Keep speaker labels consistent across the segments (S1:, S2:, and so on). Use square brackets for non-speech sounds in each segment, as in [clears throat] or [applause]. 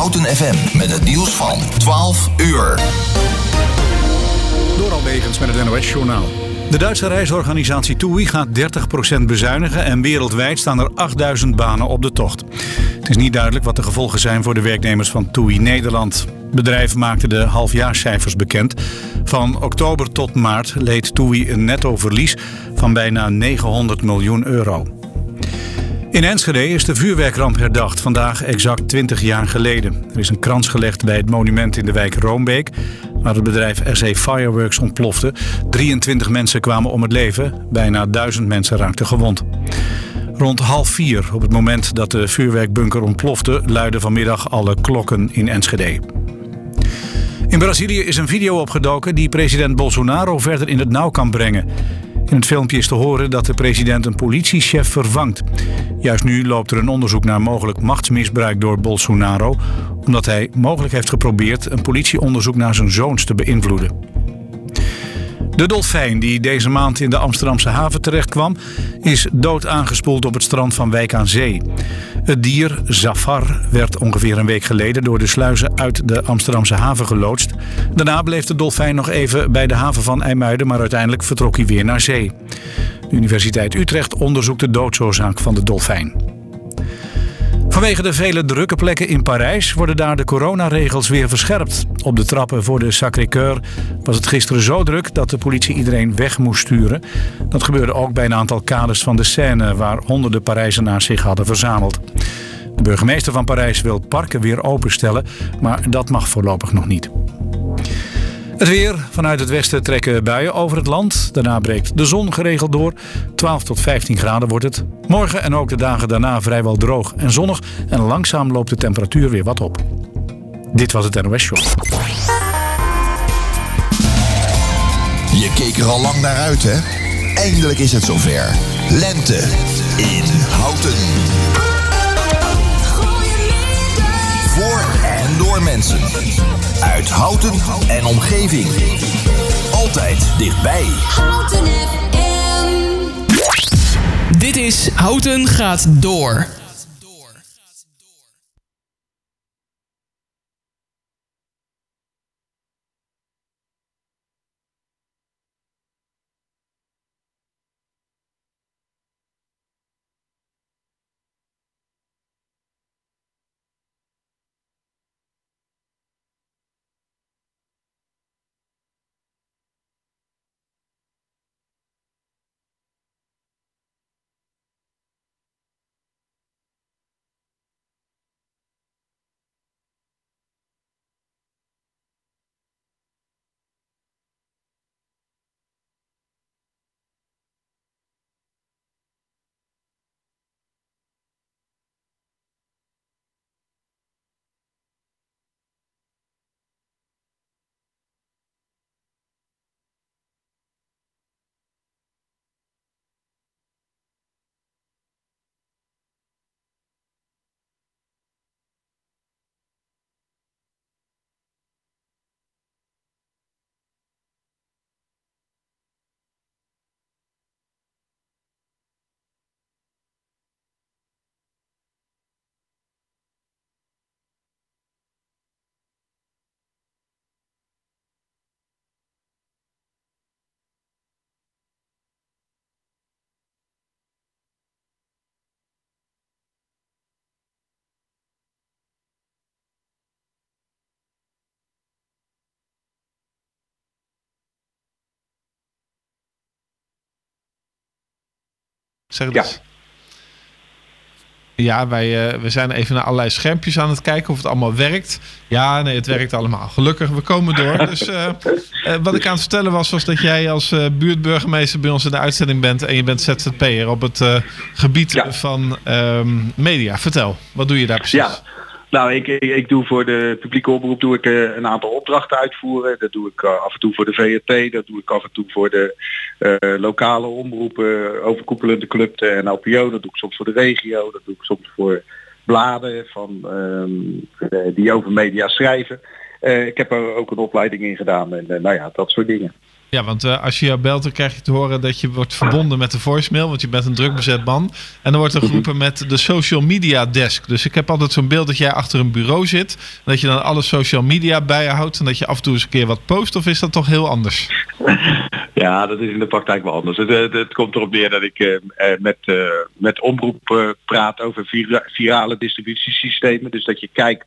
S1: Houten FM met het nieuws van 12 uur.
S2: Door Albegens met het NOS-journaal. De Duitse reisorganisatie TUI gaat 30% bezuinigen en wereldwijd staan er 8000 banen op de tocht. Het is niet duidelijk wat de gevolgen zijn voor de werknemers van TUI Nederland. Het bedrijf maakte de halfjaarscijfers bekend. Van oktober tot maart leed TUI een netto verlies van bijna 900 miljoen euro. In Enschede is de vuurwerkramp herdacht, vandaag exact 20 jaar geleden. Er is een krans gelegd bij het monument in de wijk Roombeek, waar het bedrijf RC Fireworks ontplofte. 23 mensen kwamen om het leven, bijna 1000 mensen raakten gewond. Rond half vier, op het moment dat de vuurwerkbunker ontplofte, luiden vanmiddag alle klokken in Enschede. In Brazilië is een video opgedoken die president Bolsonaro verder in het nauw kan brengen. In het filmpje is te horen dat de president een politiechef vervangt. Juist nu loopt er een onderzoek naar mogelijk machtsmisbruik door Bolsonaro, omdat hij mogelijk heeft geprobeerd een politieonderzoek naar zijn zoons te beïnvloeden. De dolfijn die deze maand in de Amsterdamse haven terechtkwam, is dood aangespoeld op het strand van Wijk aan Zee. Het dier, Zafar, werd ongeveer een week geleden door de sluizen uit de Amsterdamse haven geloodst. Daarna bleef de dolfijn nog even bij de haven van IJmuiden, maar uiteindelijk vertrok hij weer naar zee. De Universiteit Utrecht onderzoekt de doodsoorzaak van de dolfijn. Vanwege de vele drukke plekken in Parijs worden daar de coronaregels weer verscherpt. Op de trappen voor de Sacré-Cœur was het gisteren zo druk dat de politie iedereen weg moest sturen. Dat gebeurde ook bij een aantal kades van de Seine waar honderden Parijzenaars zich hadden verzameld. De burgemeester van Parijs wil parken weer openstellen, maar dat mag voorlopig nog niet. Het weer. Vanuit het westen trekken buien over het land. Daarna breekt de zon geregeld door. 12 tot 15 graden wordt het. Morgen en ook de dagen daarna vrijwel droog en zonnig. En langzaam loopt de temperatuur weer wat op. Dit was het NOS Show.
S1: Je keek er al lang naar uit, hè? Eindelijk is het zover. Lente in Houten. Mensen. Uit Houten en omgeving. Altijd dichtbij.
S3: Houten FM.
S4: Dit is Houten gaat door.
S5: Zeg het eens. Ja, wij uh, we zijn even naar allerlei schermpjes aan het kijken of het allemaal werkt. Ja, nee, het werkt allemaal. Gelukkig, we komen door. [laughs] Dus uh, uh, wat ik aan het vertellen was, was dat jij als buurtburgemeester bij ons in de uitzending bent en je bent ZZP'er op het gebied ja. van um, media. Vertel, wat doe je daar precies?
S6: Ja. Nou, ik, ik doe voor de publieke oproep doe ik uh, een aantal opdrachten uitvoeren. Dat doe ik af en toe voor de VRT, dat doe ik af en toe voor de lokale omroepen, overkoepelende club en LPO. Dat doe ik soms voor de regio, dat doe ik soms voor bladen van, um, die over media schrijven. ik heb er ook een opleiding in gedaan en nou ja, dat soort dingen.
S5: Ja, want eh, als je jou belt, dan krijg je te horen dat je wordt verbonden met de voicemail, want je bent een druk bezet man. En dan wordt er geroepen met de social media desk. Dus ik heb altijd zo'n beeld dat jij achter een bureau zit, dat je dan alle social media bij je houdt en dat je af en toe eens een keer wat post, of is dat toch heel anders? [laughs]
S6: Ja, dat is in de praktijk wel anders. Het, het, het komt erop neer dat ik eh, eh, met, eh, met omroep eh, praat over vira- virale distributiesystemen. Dus dat je kijkt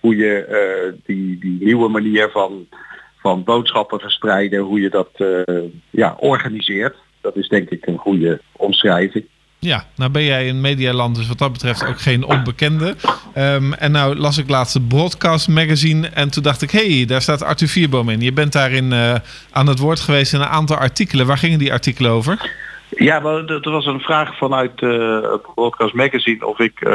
S6: hoe je eh, die, die nieuwe manier van, van boodschappen verspreiden, hoe je dat eh, ja, organiseert. Dat is denk ik een goede omschrijving.
S5: Ja, nou ben jij in Medialand, dus wat dat betreft ook geen onbekende. Ehm, en nou las ik laatst het Broadcast Magazine en toen dacht ik, hé, hey, daar staat Arthur Vierboom in. Je bent daarin eh, aan het woord geweest in een aantal artikelen. Waar gingen die artikelen over?
S6: Ja, wel, er was een vraag vanuit het Broadcast Magazine of ik eh,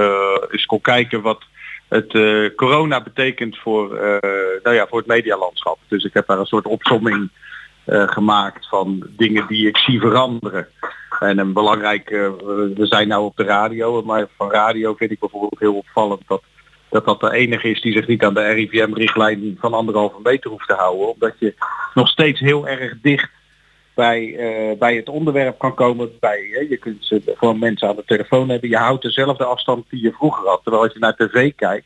S6: eens kon kijken wat het eh, corona betekent voor, eh, nou ja, voor het medialandschap. Dus ik heb daar een soort opsomming eh, gemaakt van dingen die ik zie veranderen. En een belangrijk, we zijn nou op de radio, maar van radio vind ik bijvoorbeeld heel opvallend dat dat dat de enige is die zich niet aan de RIVM-richtlijn van anderhalve meter hoeft te houden. Omdat je nog steeds heel erg dicht bij, eh, bij het onderwerp kan komen. Bij, je kunt ze gewoon mensen aan de telefoon hebben. Je houdt dezelfde afstand die je vroeger had. Terwijl als je naar tv kijkt,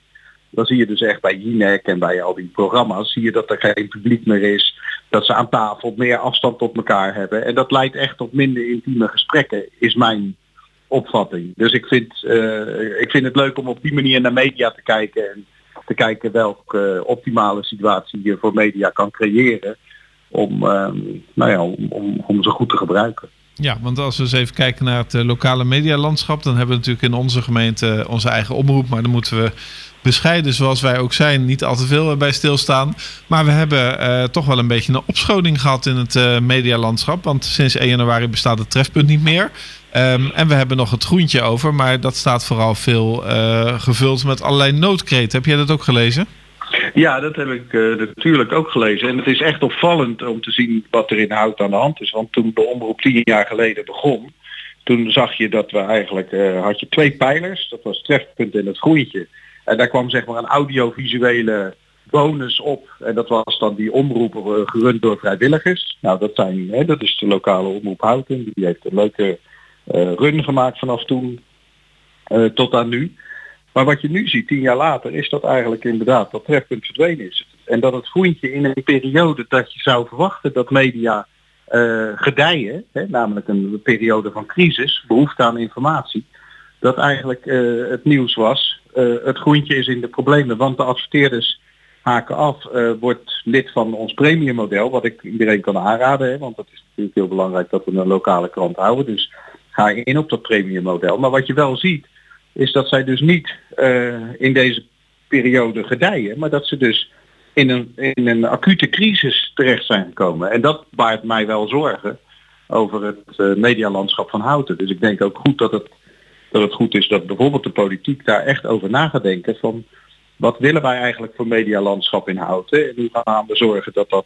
S6: dan zie je dus echt bij Jinek en bij al die programma's, zie je dat er geen publiek meer is. Dat ze aan tafel meer afstand tot elkaar hebben. En dat leidt echt tot minder intieme gesprekken, is mijn opvatting. Dus ik vind, eh, ik vind het leuk om op die manier naar media te kijken en te kijken welke eh, optimale situatie je voor media kan creëren om, ehm, nou ja, om, om, ze goed te gebruiken.
S5: Ja, want als we eens even kijken naar het eh, lokale medialandschap, dan hebben we natuurlijk in onze gemeente onze eigen omroep, maar dan moeten we bescheiden, zoals wij ook zijn, niet al te veel bij stilstaan. Maar we hebben eh, toch wel een beetje een opschoning gehad in het eh, medialandschap, want sinds 1 januari bestaat het trefpunt niet meer. Ehm, en we hebben nog het groentje over, maar dat staat vooral veel eh, gevuld met allerlei noodkreten. Heb jij dat ook gelezen?
S6: Ja, dat heb ik eh, natuurlijk ook gelezen. En het is echt opvallend om te zien wat er in hout aan de hand is. Want toen de omroep tien jaar geleden begon, toen zag je dat we eigenlijk, eh, had je twee pijlers. Dat was trefpunt en het groentje. En daar kwam zeg maar een audiovisuele bonus op. En dat was dan die omroep eh, gerund door vrijwilligers. Nou, dat, zijn, hè, dat is de lokale omroep Houten. Die heeft een leuke run gemaakt vanaf toen tot aan nu. Maar wat je nu ziet, tien jaar later, is dat eigenlijk inderdaad dat trefpunt verdwenen is. En dat het groentje in een periode dat je zou verwachten dat media eh, gedijen, hè, namelijk een periode van crisis, behoefte aan informatie, dat eigenlijk eh, het nieuws was, eh, het groentje is in de problemen, want de adverteerders haken af, wordt lid van ons premiummodel, wat ik iedereen kan aanraden, hè, want dat is natuurlijk heel belangrijk dat we een lokale krant houden. Dus ga in op dat premiummodel. Maar wat je wel ziet, is dat zij dus niet eh, in deze periode gedijen, maar dat ze dus in een, in een acute crisis terecht zijn gekomen. En dat baart mij wel zorgen over het eh, medialandschap van Houten. Dus ik denk ook goed dat het, dat het goed is dat bijvoorbeeld de politiek daar echt over na gaat denken van wat willen wij eigenlijk voor medialandschap in Houten en hoe gaan we zorgen dat dat,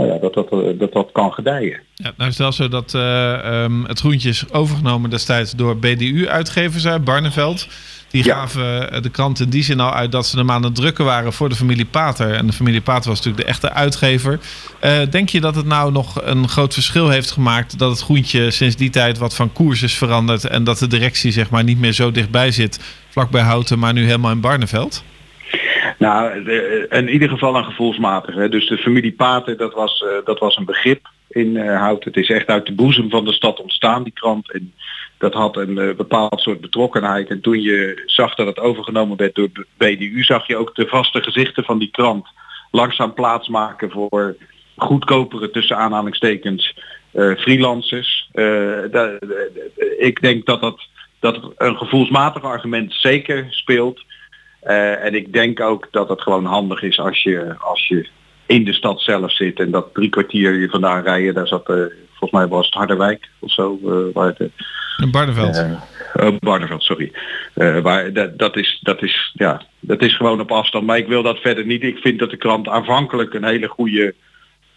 S6: nou ja, dat, dat, eh, dat, dat kan gedijen.
S5: Ja, nou is het wel zo dat eh, ehm, het groentje is overgenomen destijds door BDU-uitgevers uit Barneveld. Die
S6: Ja.
S5: gaven eh, de krant in die zin al uit dat ze hem aan het drukken waren voor de familie Pater. En de familie Pater was natuurlijk de echte uitgever. Denk je dat het nou nog een groot verschil heeft gemaakt dat het groentje sinds die tijd wat van koers is veranderd en dat de directie zeg maar niet meer zo dichtbij zit, vlakbij Houten, maar nu helemaal in Barneveld?
S6: Nou, in ieder geval een gevoelsmatig. Hè. Dus de familie Pater, dat was, eh, dat was een begrip in eh Houten. Het is echt uit de boezem van de stad ontstaan, die krant. En dat had een eh, bepaald soort betrokkenheid. En toen je zag dat het overgenomen werd door de BDU, zag je ook de vaste gezichten van die krant langzaam plaatsmaken voor goedkopere tussen aanhalingstekens freelancers. Ik denk dat dat, dat een gevoelsmatig argument zeker speelt. Eh, en ik denk ook dat het gewoon handig is als je, als je in de stad zelf zit en dat drie kwartier je vandaan rijden, daar zat, eh, volgens mij was het Harderwijk of zo, eh, waar de,
S5: In Barneveld.
S6: oh, Barneveld, sorry. Waar, dat, dat, is, dat, is, ja, dat is gewoon op afstand. Maar ik wil dat verder niet. Ik vind dat de krant aanvankelijk een hele goede,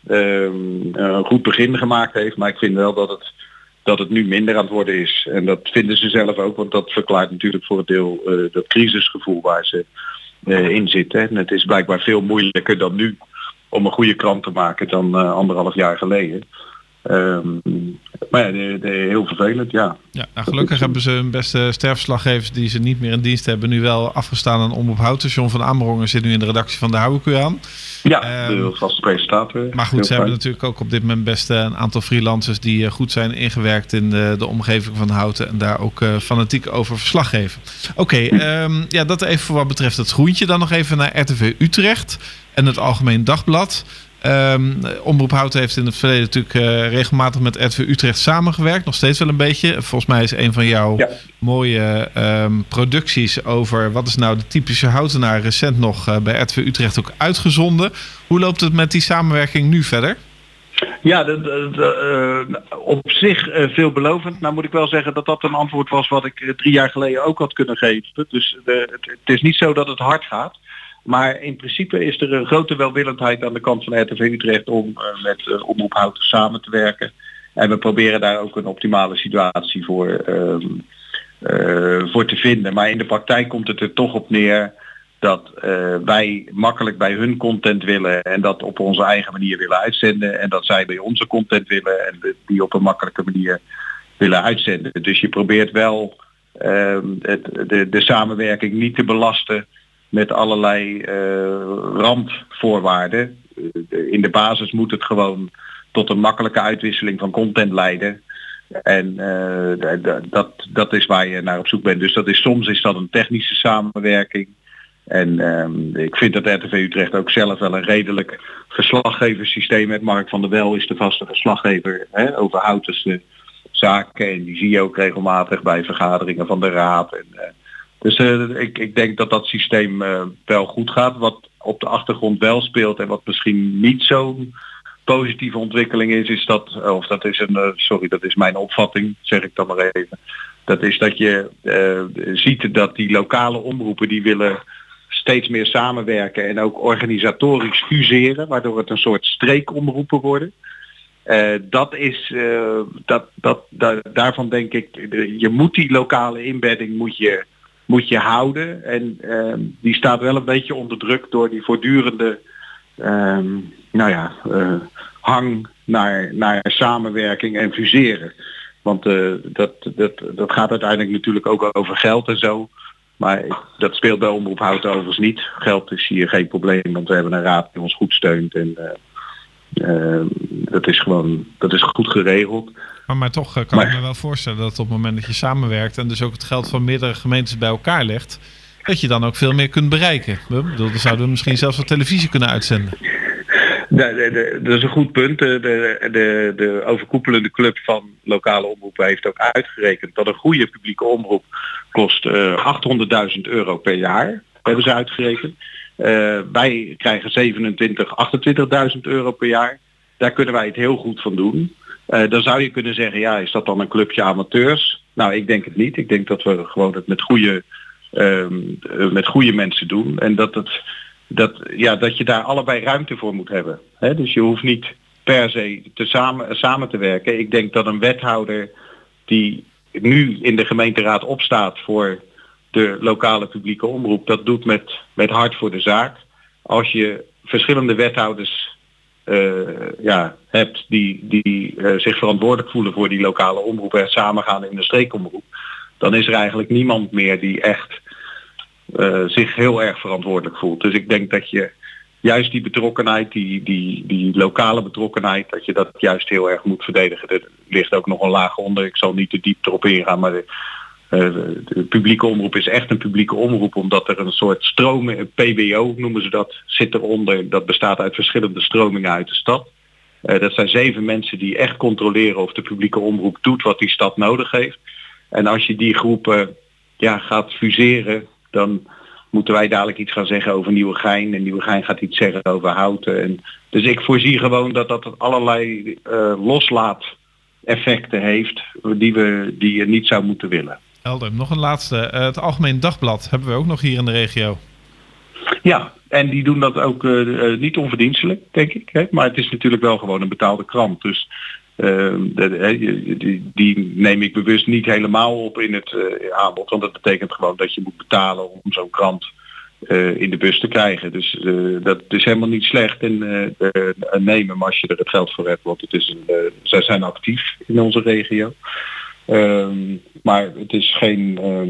S6: ehm, een goed begin gemaakt heeft. Maar ik vind wel dat het, dat het nu minder aan het worden is. En dat vinden ze zelf ook. Want dat verklaart natuurlijk voor het deel eh, dat crisisgevoel waar ze eh, in zitten. En het is blijkbaar veel moeilijker dan nu om een goede krant te maken dan eh, anderhalf jaar geleden. Ehm, maar ja, de, de, heel vervelend, ja.
S5: Ja, nou, gelukkig hebben ze hun beste sterfslaggevers die ze niet meer in dienst hebben, nu wel afgestaan aan Omroep Houten. John van Amerongen zit nu in de redactie van de Houweku aan.
S6: Ja,
S5: Ehm,
S6: de vaste presentator.
S5: Maar goed,
S6: Heel
S5: ze hebben natuurlijk ook op dit moment best eh, een aantal freelancers die eh, goed zijn ingewerkt in de, de omgeving van Houten en daar ook eh, fanatiek over verslag geven. Oké, ehm, ja, dat even voor wat betreft het groentje. Dan nog even naar RTV Utrecht en het Algemeen Dagblad. Ehm, Omroep Houten heeft in het verleden natuurlijk eh, regelmatig met RTV Utrecht samengewerkt. Nog steeds wel een beetje. Volgens mij is een van jouw
S6: Ja.
S5: mooie ehm, producties over wat is nou de typische houtenaar recent nog eh, bij RTV Utrecht ook uitgezonden. Hoe loopt het met die samenwerking nu verder?
S6: Ja, de, de- de, eh, op zich eh, veelbelovend. Nou moet ik wel zeggen dat dat een antwoord was wat ik drie jaar geleden ook had kunnen geven. Dus het is niet zo dat het hard gaat. Maar in principe is er een grote welwillendheid aan de kant van RTV Utrecht om eh, met uh, Omroep Houten samen te werken. En we proberen daar ook een optimale situatie voor, ehm, eh, voor te vinden. Maar in de praktijk komt het er toch op neer dat eh, wij makkelijk bij hun content willen en dat op onze eigen manier willen uitzenden en dat zij bij onze content willen en die op een makkelijke manier willen uitzenden. Dus je probeert wel ehm, het, de, de samenwerking niet te belasten met allerlei eh, randvoorwaarden. Eh, In de basis moet het gewoon tot een makkelijke uitwisseling van content leiden. En eh, dat, dat is waar je naar op zoek bent. Dus dat is soms is dat een technische samenwerking. En ehm, ik vind dat RTV Utrecht ook zelf wel een redelijk verslaggeverssysteem heeft. Mark van der Wel is de vaste verslaggever hè, over houtense zaken. En die zie je ook regelmatig bij vergaderingen van de raad. En, dus eh, ik, ik denk dat dat systeem eh, wel goed gaat. Wat op de achtergrond wel speelt en wat misschien niet zo'n positieve ontwikkeling is, is dat, of dat is een, eh, sorry, dat is mijn opvatting, zeg ik dan maar even. Dat is dat je eh, ziet dat die lokale omroepen die willen steeds meer samenwerken en ook organisatorisch fuseren, waardoor het een soort streekomroepen worden. Eh, dat is, eh, dat, dat, da- daarvan denk ik, je moet die lokale inbedding moet je, moet je houden. En ehm, die staat wel een beetje onder druk door die voortdurende ehm, nou ja, eh, hang naar, naar samenwerking en fuseren. Want eh, dat, dat, dat gaat uiteindelijk natuurlijk ook over geld en zo. Maar dat speelt bij Omroep Houten overigens niet. Geld is hier geen probleem, want we hebben een raad die ons goed steunt. En eh, dat is gewoon dat is goed geregeld.
S5: Maar, maar toch eh, kan
S6: Maar-
S5: ik me wel voorstellen dat op het moment dat je samenwerkt en dus ook het geld van meerdere gemeentes bij elkaar legt, dat je dan ook veel meer kunt bereiken. Ik bedoel, dan zouden we misschien zelfs op televisie kunnen uitzenden.
S6: De, de, de- dat is een goed punt. De, de, de, de overkoepelende club van lokale omroepen heeft ook uitgerekend dat een goede publieke omroep kost eh 800.000 euro per jaar. Hebben ze uitgerekend. Eh, wij krijgen 27, 28.000 euro per jaar. Daar kunnen wij het heel goed van doen. Eh, dan zou je kunnen zeggen, ja, is dat dan een clubje amateurs? Nou, ik denk het niet. Ik denk dat we gewoon het met goede, ehm, eh, met goede mensen doen. En dat, het, dat, ja, dat je daar allebei ruimte voor moet hebben. Dus je hoeft niet per se te samen, samen te werken. Ik denk dat een wethouder die nu in de gemeenteraad opstaat voor de lokale publieke omroep, dat doet met, met hart voor de zaak. Als je verschillende wethouders eh, ja, hebt die, die eh, zich verantwoordelijk voelen voor die lokale omroep en samen gaan in de streekomroep, dan is er eigenlijk niemand meer die echt eh, zich heel erg verantwoordelijk voelt. Dus ik denk dat je juist die betrokkenheid, die, die, die lokale betrokkenheid, dat je dat juist heel erg moet verdedigen. Er ligt ook nog een laag onder. Ik zal niet te diep erop ingaan, maar de publieke omroep is echt een publieke omroep, omdat er een soort stromen, een PBO noemen ze dat, zit eronder. Dat bestaat uit verschillende stromingen uit de stad. Eh, dat zijn zeven mensen die echt controleren of de publieke omroep doet wat die stad nodig heeft. En als je die groepen ja, gaat fuseren, dan moeten wij dadelijk iets gaan zeggen over Nieuwegein. En Nieuwegein gaat iets zeggen over Houten. En, dus ik voorzie gewoon dat dat allerlei eh, loslaat effecten heeft die, we, die je niet zou moeten willen.
S5: Helder. Nog een laatste. Eh, het Algemeen Dagblad hebben we ook nog hier in de regio.
S6: Ja, en die doen dat ook eh, eh, niet onverdienstelijk, denk ik. Hè? Maar het is natuurlijk wel gewoon een betaalde krant. Dus eh, je- die, die neem ik bewust niet helemaal op in het aanbod. Want dat betekent gewoon dat je moet betalen om zo'n krant in de bus te krijgen. Dus dat is helemaal niet slecht en hem als je er het geld voor hebt. Want het is een, zij zijn actief in onze regio. Ehm, maar het is geen... ehm,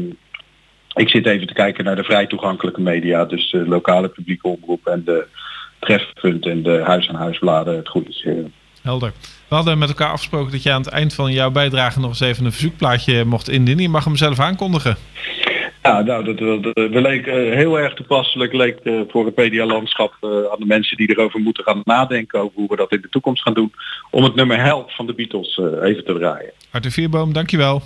S6: ik zit even te kijken naar de vrij toegankelijke media. Dus de lokale publieke omroep en de trefpunt en de huis-aan-huisbladen. Het goed is.
S5: Helder. We hadden met elkaar afgesproken dat jij aan het eind van jouw bijdrage nog eens even een verzoekplaatje mocht indienen. Je mag hem zelf aankondigen.
S6: Ja, nou, dat, dat, dat leek eh, heel erg toepasselijk leek eh, voor het medialandschap uh, aan de mensen die erover moeten gaan nadenken over hoe we dat in de toekomst gaan doen. Om het nummer Help van de Beatles uh, even te draaien.
S5: Arthur Vierboom, dankjewel.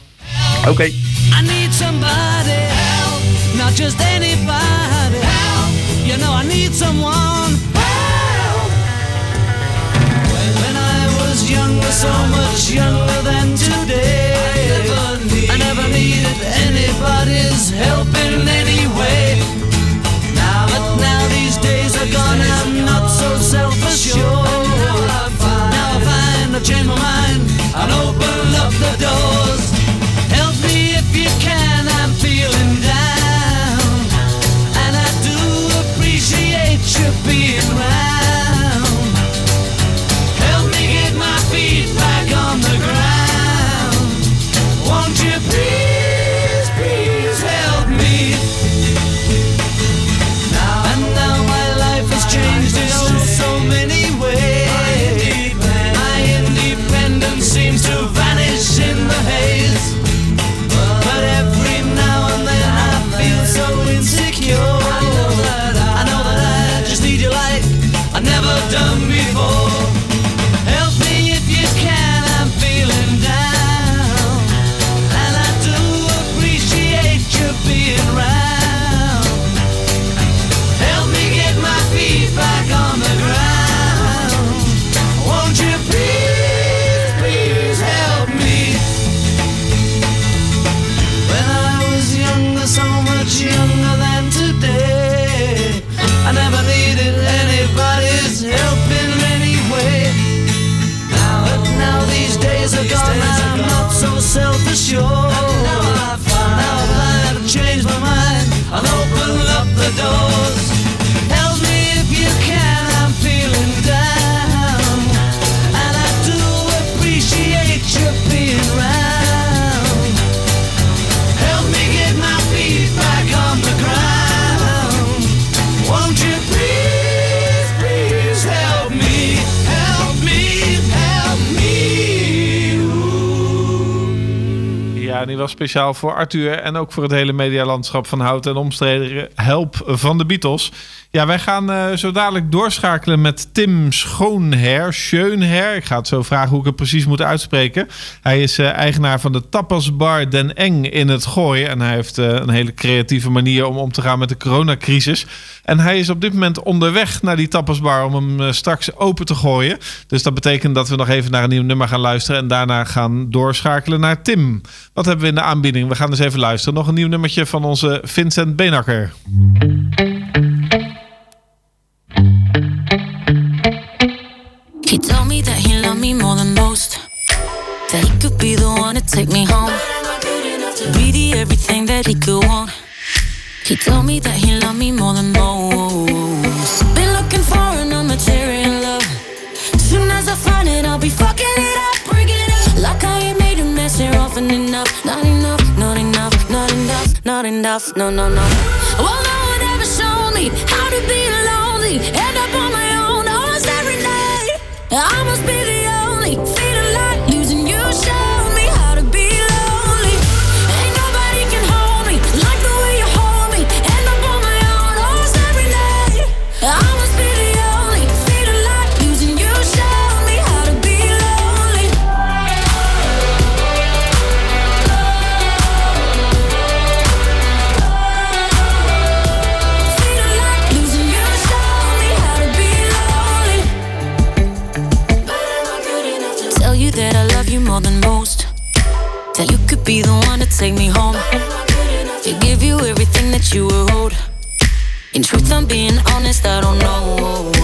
S6: Oké. Okay.
S7: I need somebody help, not just anybody help. You know I need someone help. When I was younger, so much younger than today. I never needed anybody's help in any way. Now that now these days are gone, I'm not so self-assured. Now I find I've changed my mind and open
S5: speciaal voor Arthur en ook voor het hele medialandschap van Hout en omstreden Help van de Beatles. Ja, wij gaan uh, zo dadelijk doorschakelen met Tim Schoonher, Schönher. Ik ga het zo vragen hoe ik het precies moet uitspreken. Hij is uh, eigenaar van de tapasbar Den Eng in het Gooi. En hij heeft uh, een hele creatieve manier om om te gaan met de coronacrisis. En hij is op dit moment onderweg naar die tapasbar om hem straks open te gooien. Dus dat betekent dat we nog even naar een nieuw nummer gaan luisteren. En daarna gaan doorschakelen naar Tim. Wat hebben we in de aanbieding? We gaan eens even luisteren. Nog een nieuw nummertje van onze Vincent Benakker.
S8: He told me that he loved me more than most. That he could be the one to take me home. Be the everything that he could want. He told me that he loved me more than most. Been looking for an material love. Soon as I find it, I'll be fucking it up, made a often enough. Not enough, not enough, not enough, not enough. No, no, no. Well, no one ever showed me how to be lonely. End up on my own oh, almost every day. I must be the take me home. To give you everything that you were owed. In truth, I'm being honest, I don't know.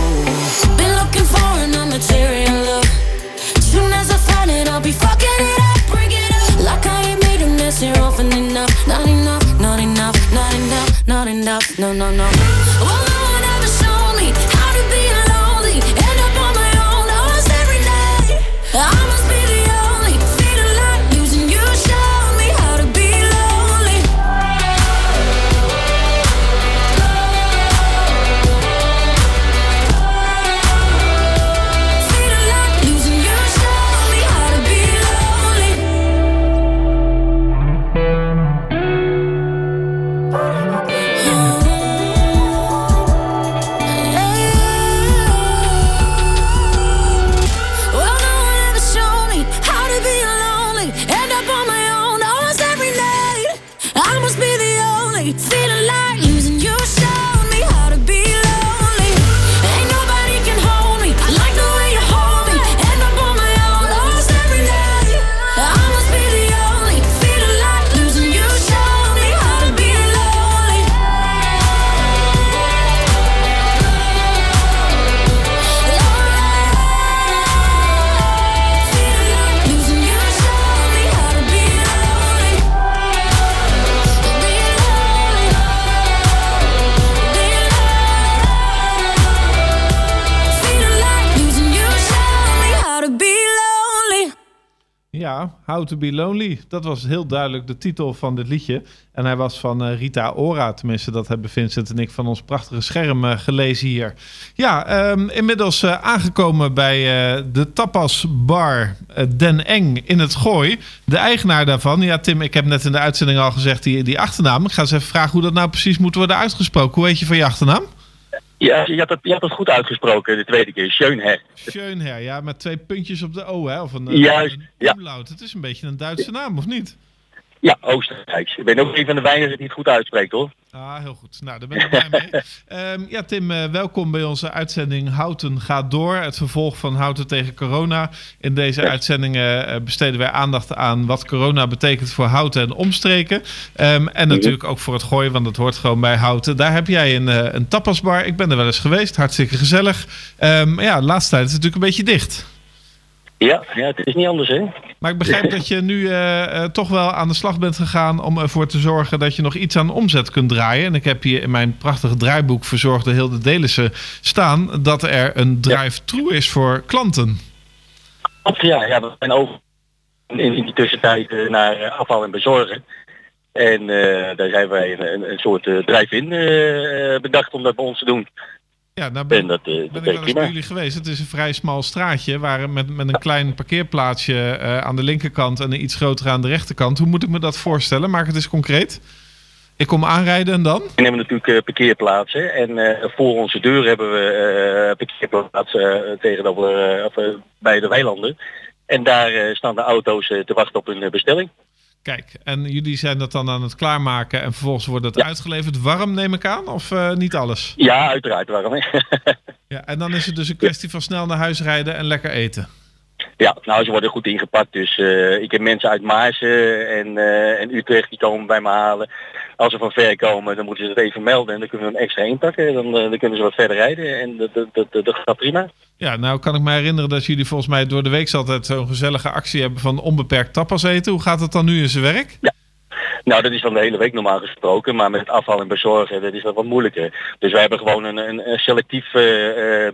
S5: How to Be Lonely. Dat was heel duidelijk de titel van dit liedje. En hij was van eh, Rita Ora. Tenminste, dat hebben Vincent en ik van ons prachtige scherm eh, gelezen hier. Ja, ehm, inmiddels eh, aangekomen bij de tapasbar Den Eng in het Gooi. De eigenaar daarvan. Ja, Tim, ik heb net in de uitzending al gezegd die, die achternaam. Ik ga eens even vragen hoe dat nou precies moet worden uitgesproken. Hoe heet je van je achternaam?
S9: Ja, je had, het, je had het goed uitgesproken de tweede keer. Schönher.
S5: Schönher, ja, met twee puntjes op de O, hè? Of een, eh,
S9: Juist,
S5: een
S9: ja.
S5: umlaut. Het is een beetje een Duitse naam, of niet?
S9: Ja, Oostenrijks. Ik ben ook een van de weinigen die het goed uitspreekt hoor.
S5: Ah, heel goed. Nou, daar ben ik blij mee. [laughs] Ehm, ja, Tim, eh, welkom bij onze uitzending Houten gaat door. Het vervolg van Houten tegen corona. In deze uitzendingen eh, besteden wij aandacht aan wat corona betekent voor Houten en omstreken. Ehm, en natuurlijk ook voor het gooien, want dat hoort gewoon bij Houten. Daar heb jij een, eh, een tapasbar. Ik ben er wel eens geweest. Hartstikke gezellig. Maar ja, de laatste tijd is het natuurlijk een beetje dicht.
S9: Ja, ja, het is niet anders hè.
S5: Maar ik begrijp [laughs] dat je nu eh, eh, toch wel aan de slag bent gegaan om ervoor te zorgen dat je nog iets aan omzet kunt draaien. En ik heb hier in mijn prachtige draaiboek Verzorgde Hilde Delissen staan dat er een drive-thru is voor klanten.
S9: Ja, ja we zijn over in, die tussentijd eh, naar afval en bezorgen. En daar zijn wij een, een, soort eh, drive-in bedacht om dat bij ons te doen.
S5: Ja, nou ben,
S9: En dat, eh,
S5: ben
S9: dat
S5: ik wel eens bij jullie geweest. Het is een vrij smal straatje waar met, met een klein parkeerplaatsje eh, aan de linkerkant en een iets grotere aan de rechterkant. Hoe moet ik me dat voorstellen? Maak het eens concreet. Ik kom aanrijden en dan?
S9: We hebben natuurlijk eh, parkeerplaatsen en voor onze deur hebben we parkeerplaatsen tegenover bij de weilanden. En daar staan de auto's te wachten op hun bestelling.
S5: Kijk, en jullie zijn dat dan aan het klaarmaken en vervolgens wordt het uitgeleverd warm, neem ik aan? Of eh, niet alles?
S9: Ja, uiteraard waarom. hè? [laughs]
S5: Ja, en dan is het dus een kwestie van snel naar huis rijden en lekker eten.
S9: Ja, nou ze worden goed ingepakt. Dus eh, ik heb mensen uit Maarsen en, eh, en Utrecht die komen bij me halen. Als ze van ver komen, dan moeten ze het even melden en dan kunnen we hem extra inpakken. Dan, eh, dan kunnen ze wat verder rijden en dat, dat, dat, gaat prima.
S5: Ja, nou kan ik me herinneren dat jullie volgens mij door de week altijd zo'n gezellige actie hebben van onbeperkt tapas eten. Hoe gaat het dan nu in zijn werk?
S9: Nou, dat is dan de hele week normaal gesproken, maar met het afval en bezorgen, dat is dat wat moeilijker. Dus wij hebben gewoon een, een, selectief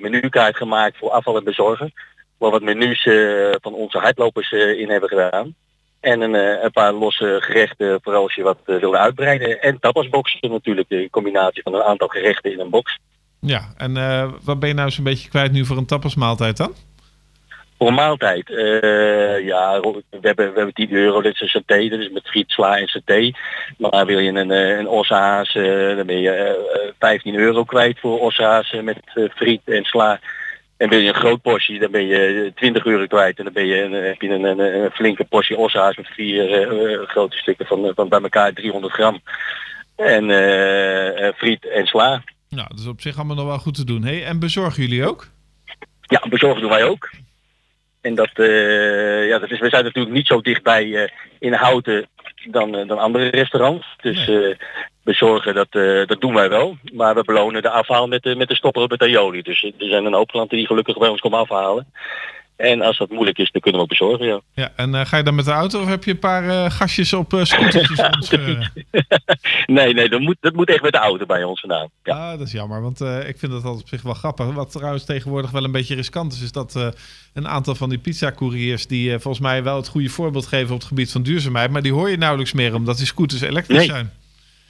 S9: menukaart gemaakt voor afval en bezorgen. Waar wat menus eh, van onze hardlopers eh, in hebben gedaan. En een, eh, een paar losse gerechten voor als je wat wilde uitbreiden. En tapasboxen natuurlijk, de combinatie van een aantal gerechten in een box.
S5: Ja, en wat ben je nou zo'n beetje kwijt nu voor een tapasmaaltijd dan?
S9: Voor een maaltijd, ja, we hebben, we hebben 10 euro, dit is een saté, dat is met friet, sla en saté. Maar wil je een, een ossehaas, eh, dan ben je eh, eh, 15 euro kwijt voor ossehaas eh, met friet en sla. En wil je een groot portie, dan ben je 20 euro kwijt. En dan ben je een, eh, heb je een, een, een flinke portie ossehaas met vier eh, eh, grote stukken van, eh, van bij elkaar 300 gram. En eh, eh, friet en sla.
S5: Nou, dat is op zich allemaal nog wel goed te doen. Hey, en bezorgen jullie ook?
S9: Ja, bezorgen doen wij ook. En dat, eh, ja, dat is, we zijn natuurlijk niet zo dichtbij eh in Houten dan, eh, dan andere restaurants. Dus eh, bezorgen, dat, eh, dat doen wij wel. Maar we belonen de afhaal met de, met de stopper met de aioli. Dus er zijn een hoop klanten die gelukkig bij ons komen afhalen. En als dat moeilijk is, dan kunnen we ook bezorgen, ja.
S5: Ja, en eh, ga je dan met de auto of heb je een paar eh, gastjes op eh scootertjes [laughs] [laughs]
S9: nee, nee, dat moet, dat moet echt met de auto bij ons vandaan. Ja.
S5: Ah, dat is jammer, want ik vind dat op zich wel grappig. Wat trouwens tegenwoordig wel een beetje riskant is, is dat een aantal van die pizzacouriers die volgens mij wel het goede voorbeeld geven op het gebied van duurzaamheid, maar die hoor je nauwelijks meer omdat die scooters elektrisch
S9: Nee.
S5: zijn.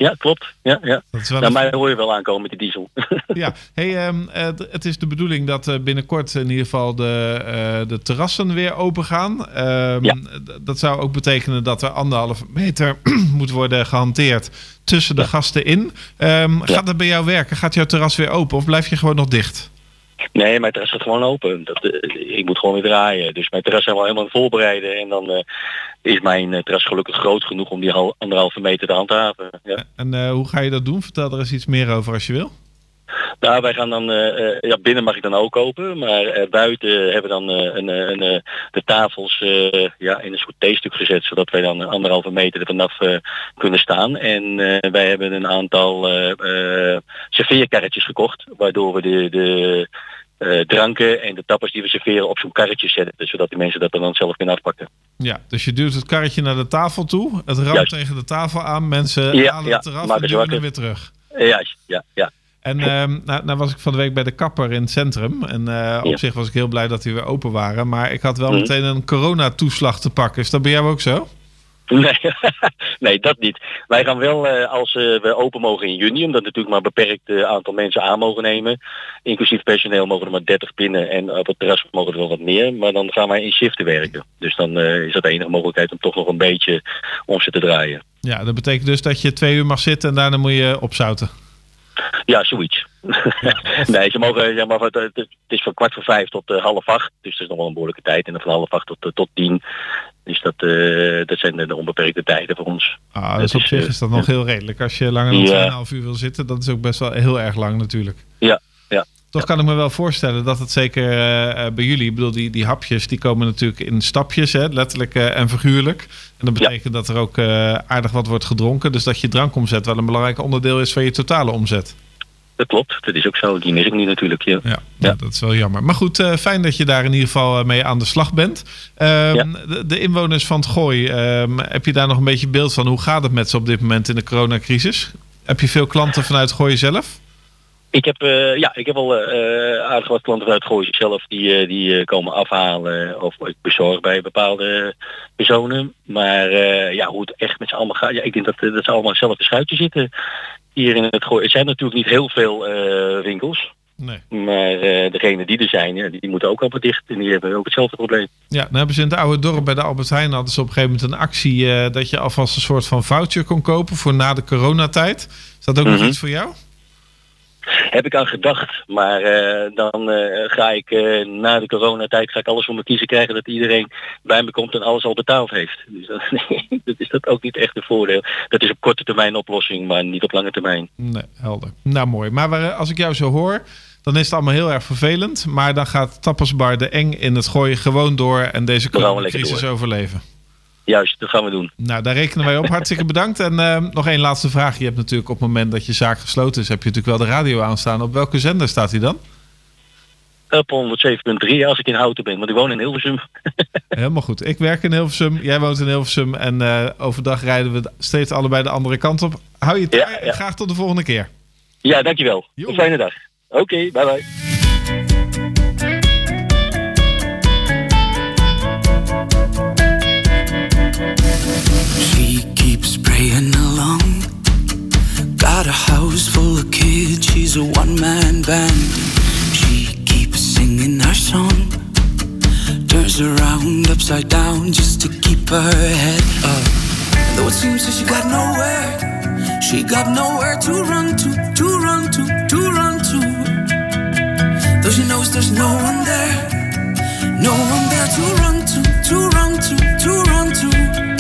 S9: Ja, klopt. Ja, ja.
S5: Dat is wel
S9: Nou,
S5: een-
S9: mij hoor je wel aankomen met de diesel. [laughs]
S5: Ja, hey, ehm, eh, het is de bedoeling dat eh, binnenkort in ieder geval de, eh, de terrassen weer open gaan. Ehm,
S9: Ja.
S5: Dat zou ook betekenen dat er anderhalve meter [clears throat] moet worden gehanteerd tussen de gasten in. Ehm, Gaat dat bij jou werken? Gaat jouw terras weer open of blijf je gewoon nog dicht?
S9: Nee, mijn terras gaat gewoon open. Dat, eh, ik moet gewoon weer draaien. Dus mijn terras zijn we al helemaal voorbereiden. En dan eh, is mijn eh, terras gelukkig groot genoeg om die hal- anderhalve meter te handhaven. Ja.
S5: En hoe ga je dat doen? Vertel er eens iets meer over als je wil.
S9: Nou, wij gaan dan, ja, binnen mag ik dan ook kopen. Maar buiten hebben we dan een, een, de tafels ja, in een soort T-stuk gezet. Zodat wij dan anderhalve meter er vanaf kunnen staan. En wij hebben een aantal serveerkarretjes gekocht. Waardoor we de... de eh, dranken en de tappers die we serveren op zo'n karretje zetten, zodat die mensen dat dan zelf kunnen afpakken.
S5: Ja, dus je duwt het karretje naar de tafel toe. Het ramt
S9: Juist.
S5: tegen de tafel aan. Mensen
S9: Ja,
S5: halen
S9: ja,
S5: het eraf en duwen hem weer terug.
S9: Eh, Ja, ja, ja.
S5: En ehm, nou, nou was ik van de week bij de kapper in het centrum. En eh, op zich was ik heel blij dat die weer open waren. Maar ik had wel
S9: Mhm.
S5: meteen een coronatoeslag te pakken. Is dat bij jou ook zo? [laughs]
S9: Nee, nee, dat niet. Wij gaan wel, eh, als eh, we open mogen in juni, omdat natuurlijk maar een beperkt eh, aantal mensen aan mogen nemen. Inclusief personeel mogen er maar 30 binnen en op het terras mogen er wel wat meer. Maar dan gaan wij in shiften werken. Dus dan is dat de enige mogelijkheid om toch nog een beetje omzet te draaien.
S5: Ja, dat betekent dus dat je twee uur mag zitten en daarna moet je opzouten.
S9: Ja, zoiets. [laughs] nee, ze mogen, ja, maar het, is van kwart voor vijf tot eh, half acht. Dus dat is nog wel een behoorlijke tijd. En dan van half acht tot, tot tien. Dus dat, eh, dat zijn de, onbeperkte tijden voor ons.
S5: Ah, dus op zich
S9: eh,
S5: is dat nog heel redelijk. Als je langer dan
S9: Ja.
S5: 2,5 uur wil zitten, dat is ook best wel heel erg lang natuurlijk.
S9: Ja, ja.
S5: Toch kan ik me wel voorstellen dat het zeker eh, bij jullie, ik bedoel, die, die hapjes die komen natuurlijk in stapjes, hè, letterlijk en figuurlijk. En dat betekent dat er ook aardig wat wordt gedronken. Dus dat je drankomzet wel een belangrijk onderdeel is van je totale omzet.
S9: Dat klopt, dat is ook zo. Die mis ik niet natuurlijk. Ja.
S5: Ja, ja. dat is wel jammer. Maar goed, eh, fijn dat je daar in ieder geval eh, mee aan de slag bent. Ehm, de, de inwoners van het Gooi, ehm, heb je daar nog een beetje beeld van? Hoe gaat het met ze op dit moment in de coronacrisis? Heb je veel klanten vanuit Gooi zelf?
S9: Ik heb, eh, ja, ik heb al eh, aardig wat klanten uit Gooien zelf die, eh, die komen afhalen of ik bezorg bij bepaalde personen. Maar ja, hoe het echt met z'n allemaal gaat, ja, ik denk dat, dat ze allemaal zelf de schuitje zitten hier in het Gooi. Er zijn natuurlijk niet heel veel eh, winkels.
S5: Nee.
S9: Maar eh degene die er zijn, ja, die moeten ook allemaal dicht en die hebben ook hetzelfde probleem.
S5: Ja, dan hebben ze in het oude dorp bij de Albert Heijn hadden ze op een gegeven moment een actie eh, dat je alvast een soort van voucher kon kopen voor na de coronatijd. Is dat ook nog
S9: Mhm.
S5: iets voor jou?
S9: Heb ik aan gedacht, maar eh, dan eh, ga ik eh, na de coronatijd ga ik alles voor me kiezen krijgen dat iedereen bij me komt en alles al betaald heeft. Dus dat, [laughs] dat is dat ook niet echt een voordeel. Dat is op korte termijn oplossing, maar niet op lange termijn.
S5: Nee, helder. Nou, mooi. Maar waar- als ik jou zo hoor, dan is het allemaal heel erg vervelend. Maar dan gaat Tapasbar de Eng in het gooien gewoon door en deze coronacrisis overleven.
S9: Juist, dat gaan we doen.
S5: Nou, daar rekenen wij op. Hartstikke bedankt. En eh, nog één laatste vraag. Je hebt natuurlijk op het moment dat je zaak gesloten is, heb je natuurlijk wel de radio aanstaan. Op welke zender staat hij dan?
S9: Op 107.3 als ik in Houten ben, want ik woon in Hilversum. [laughs]
S5: Helemaal goed. Ik werk in Hilversum, jij woont in Hilversum en eh, overdag rijden we steeds allebei de andere kant op. Hou je tijd graag tot de volgende keer.
S9: Ja, dankjewel. Een fijne dag. Oké, bye bye.
S10: Keeps praying along. Got a house full of kids, she's a one man band. She keeps singing her song. Turns around upside down just to keep her head up. Though it seems that she got nowhere, she got nowhere to run to, to run to, to run to. Though she knows there's no one there, no one there to run to, to run to, to run to.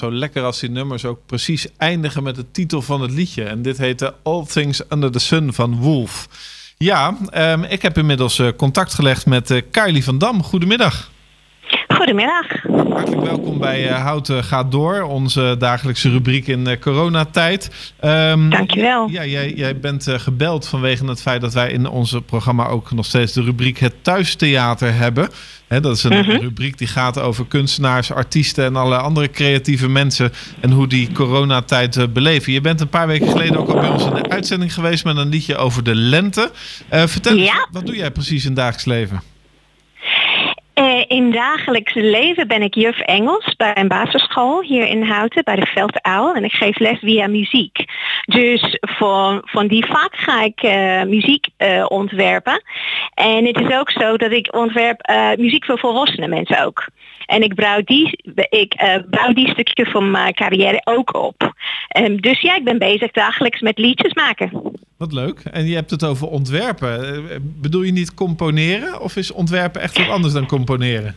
S5: Zo lekker als die nummers ook precies eindigen met de titel van het liedje. En dit heette All Things Under the Sun van Wolf. Ja, ehm, ik heb inmiddels eh, contact gelegd met eh, Kylie van Dam. Goedemiddag.
S11: Goedemiddag.
S5: Hartelijk welkom bij eh, Houten gaat door, onze dagelijkse rubriek in eh, coronatijd. Um,
S11: Dankjewel.
S5: Ja, jij, jij bent eh, gebeld vanwege het feit dat wij in onze programma ook nog steeds de rubriek Het Thuistheater hebben. Dat is een
S11: Mhm.
S5: rubriek die gaat over kunstenaars, artiesten en alle andere creatieve mensen en hoe die coronatijd eh, beleven. Je bent een paar weken geleden ook al bij ons in de uitzending geweest met een liedje over de lente. Eh, vertel eens, wat doe jij precies in het dagelijks leven?
S11: Eh, in dagelijks leven ben ik juf Engels bij een basisschool hier in Houten bij de Velduil en ik geef les via muziek. Dus van, van die vak ga ik eh, muziek eh, ontwerpen. En het is ook zo dat ik ontwerp muziek voor volwassene mensen ook. En ik bouw die, ik, eh, bouw die stukje van mijn carrière ook op. Ehm, dus ja, ik ben bezig dagelijks met liedjes maken.
S5: Wat leuk. En je hebt het over ontwerpen. Eh, Bedoel je niet componeren? Of is ontwerpen echt wat anders dan componeren?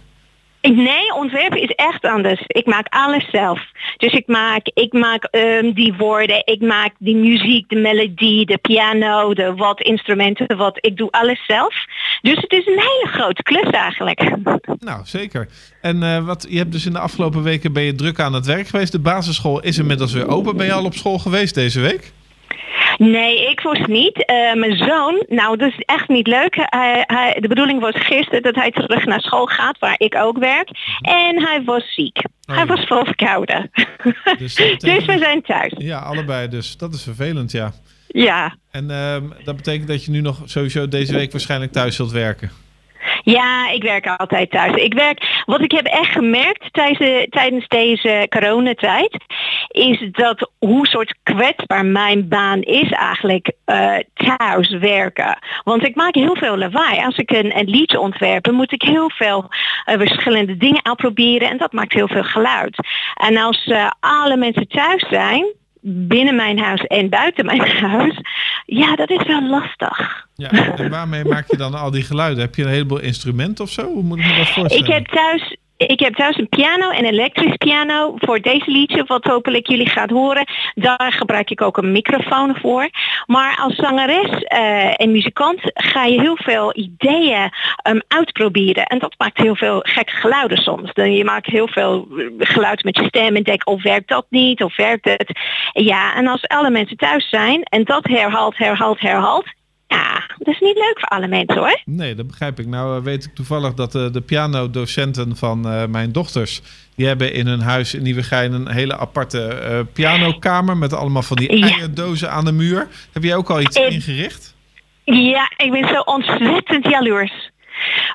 S11: Nee, ontwerpen is echt anders. Ik maak alles zelf. Dus ik maak, ik maak ehm, die woorden, ik maak die muziek, de melodie, de piano, de wat instrumenten, wat. Ik doe alles zelf. Dus het is een hele grote klus eigenlijk.
S5: Nou, zeker. En eh, wat, je hebt dus in de afgelopen weken ben je druk aan het werk geweest. De basisschool is inmiddels weer open. Ben je al op school geweest deze week?
S11: Nee, ik was niet. Eh, mijn zoon, nou dat is echt niet leuk. Hij, hij, de bedoeling was gisteren dat hij terug naar school gaat, waar ik ook werk. En hij was ziek. Hij was vol verkouden. [laughs]
S5: Dus,
S11: dus we zijn thuis.
S5: Ja, allebei dus. Dat is vervelend, ja.
S11: Ja.
S5: En ehm, dat betekent dat je nu nog sowieso deze week waarschijnlijk thuis zult werken.
S11: Ja, ik werk altijd thuis. Ik werk, wat ik heb echt gemerkt tijdens, de- tijdens deze coronatijd, is dat hoe soort kwetsbaar mijn baan is eigenlijk eh, thuis werken. Want ik maak heel veel lawaai. Als ik een, een liedje ontwerp, moet ik heel veel eh, verschillende dingen uitproberen en dat maakt heel veel geluid. En als eh, alle mensen thuis zijn, binnen mijn huis en buiten mijn [laughs] huis, ja, dat is wel lastig.
S5: Ja, en waarmee maak je dan al die geluiden? Heb je een heleboel instrumenten of zo? Hoe moet ik me dat [laughs] voorstellen?
S11: Ik heb thuis, ik heb thuis een piano, een elektrisch piano voor deze liedje, wat hopelijk jullie gaat horen. Daar gebruik ik ook een microfoon voor. Maar als zangeres eh, en muzikant ga je heel veel ideeën ehm, uitproberen. En dat maakt heel veel gekke geluiden soms. Je maakt heel veel eh, geluid met je stem en denk, of werkt dat niet, of werkt het? Ja, en als alle mensen thuis zijn en dat herhaalt, herhaalt, herhaalt. Ja, dat is niet leuk voor alle mensen hoor.
S5: Nee, dat begrijp ik. Nou eh, weet ik toevallig dat eh, de pianodocenten van eh, mijn dochters... die hebben in hun huis in Nieuwegein een hele aparte eh, pianokamer... met allemaal van die
S11: Ja.
S5: eierdozen aan de muur. Heb jij ook al iets ingericht?
S11: Ja, ik ben zo ontzettend jaloers.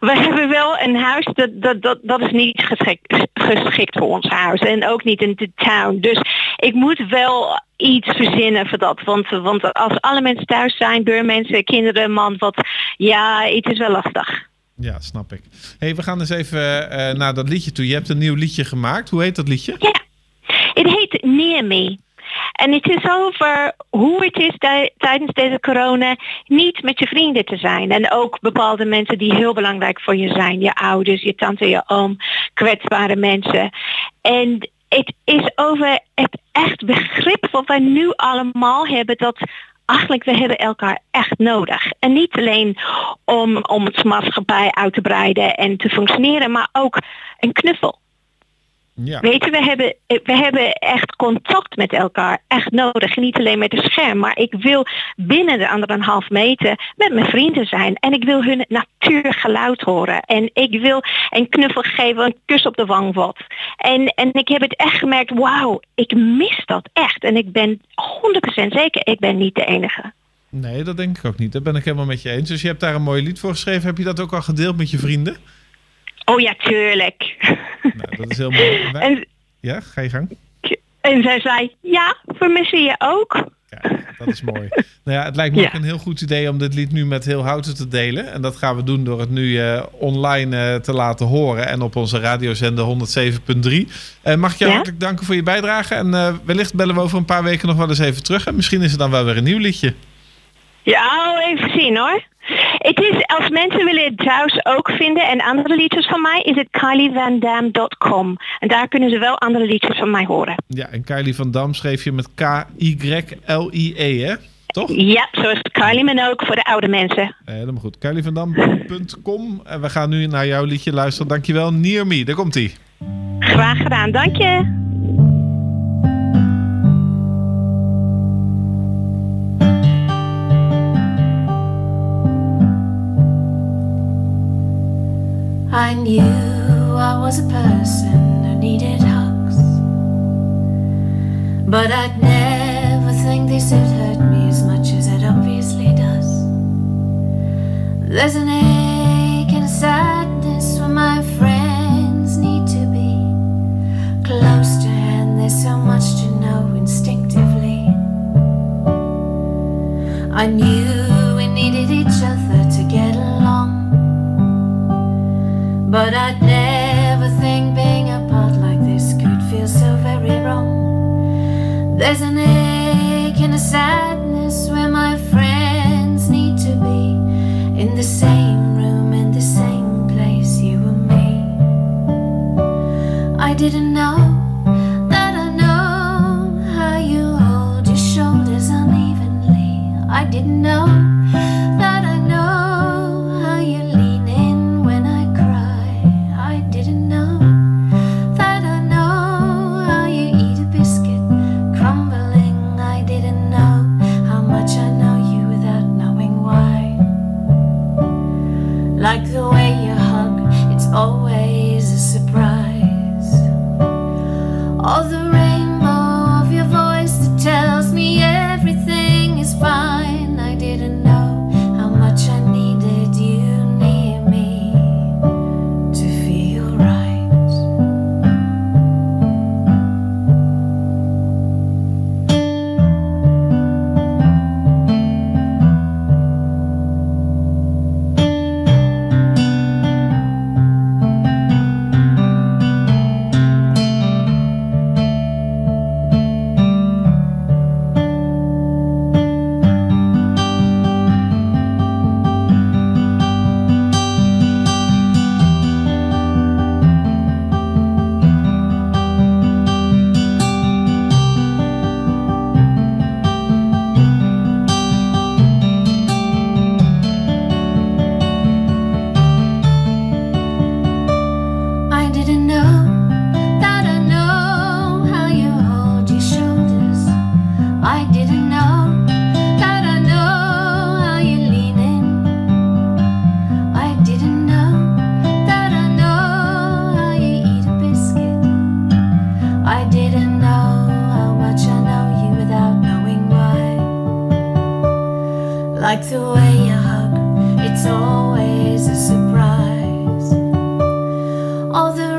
S11: We hebben wel een huis, dat, dat, dat, dat is niet geschikt, geschikt voor ons huis. En ook niet in de town. Dus ik moet wel iets verzinnen voor dat. Want, want als alle mensen thuis zijn, buurmensen, kinderen, man, wat... Ja, het is wel lastig.
S5: Ja, snap ik. hey, we gaan eens even eh, naar dat liedje toe. Je hebt een nieuw liedje gemaakt. Hoe heet dat liedje?
S11: Het heet Near Me. En het is over hoe het is tij- tijdens deze corona niet met je vrienden te zijn. En ook bepaalde mensen die heel belangrijk voor je zijn. Je ouders, je tante, je oom, kwetsbare mensen. En het is over het echt begrip wat wij nu allemaal hebben dat eigenlijk we hebben elkaar echt nodig. En niet alleen om, om het maatschappij uit te breiden en te functioneren, maar ook een knuffel.
S5: Ja.
S11: Weet je, we hebben, we hebben echt contact met elkaar echt nodig. Niet alleen met het scherm, maar ik wil binnen de anderhalf meter met mijn vrienden zijn. En ik wil hun natuurgeluid horen. En ik wil een knuffel geven, een kus op de wang wat. En, en ik heb het echt gemerkt, wauw, ik mis dat echt. En ik ben 100% zeker, ik ben niet de enige.
S5: Nee, dat denk ik ook niet. Dat ben ik helemaal met je eens. Dus je hebt daar een mooi lied voor geschreven. Heb je dat ook al gedeeld met je vrienden?
S11: Oh ja, tuurlijk.
S5: Nou, dat is heel mooi. En [laughs] wij-
S11: En,
S5: Ja, ga je gang.
S11: en zij zei, ja, vermissen je ook?
S5: Dat is mooi. [laughs] nou ja, het lijkt me
S11: Ja.
S5: ook een heel goed idee om dit lied nu met heel houten te delen. En dat gaan we doen door het nu eh, online eh, te laten horen. En op onze radiozender 107.3. Eh, mag ik jou
S11: Ja?
S5: hartelijk danken voor je bijdrage. En wellicht bellen we over een paar weken nog wel eens even terug. En misschien is er dan wel weer een nieuw liedje.
S11: Ja, oh, even zien hoor. Het is, als mensen willen het trouwens ook vinden en andere liedjes van mij, is het kylievandam.com. En daar kunnen ze wel andere liedjes van mij horen.
S5: Ja, en Kylie van Dam schreef je met K-Y-L-I-E, hè? Toch?
S11: Ja, zoals Kylie men ook voor de oude mensen.
S5: Helemaal goed. kylievandam.com. En we gaan nu naar jouw liedje luisteren. Dankjewel. Near Me, daar komt ie.
S11: Graag gedaan, dank je.
S12: I knew I was a person who needed hugs. But I'd never think this would hurt me as much as it obviously does. There's an ache and a sadness when my friends need to be close to hand. There's so much to know instinctively. I knew we needed each other But I'd never think being apart like this could feel so very wrong. There's an ache and a sadness where my friends need to be in the same room, in the same place, you and me. I didn't know Like the way you hug, it's always a surprise. Or the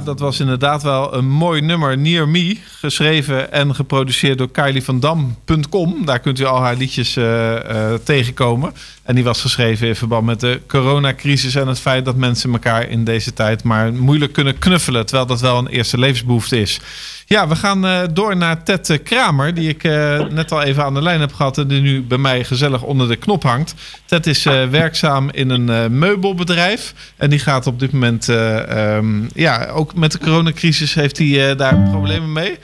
S5: Dat was inderdaad wel een mooi nummer. Near Me, geschreven en geproduceerd door Kylie van. Daar kunt u al haar liedjes eh, eh, tegenkomen. En die was geschreven in verband met de coronacrisis en het feit dat mensen elkaar in deze tijd maar moeilijk kunnen knuffelen. Terwijl dat wel een eerste levensbehoefte is. Ja, we gaan eh, door naar Ted eh, Kramer, die ik eh, net al even aan de lijn heb gehad en die nu bij mij gezellig onder de knop hangt. Ted is werkzaam in een meubelbedrijf en die gaat op dit moment, eh, ehm, ja, ook met de coronacrisis heeft hij daar problemen mee.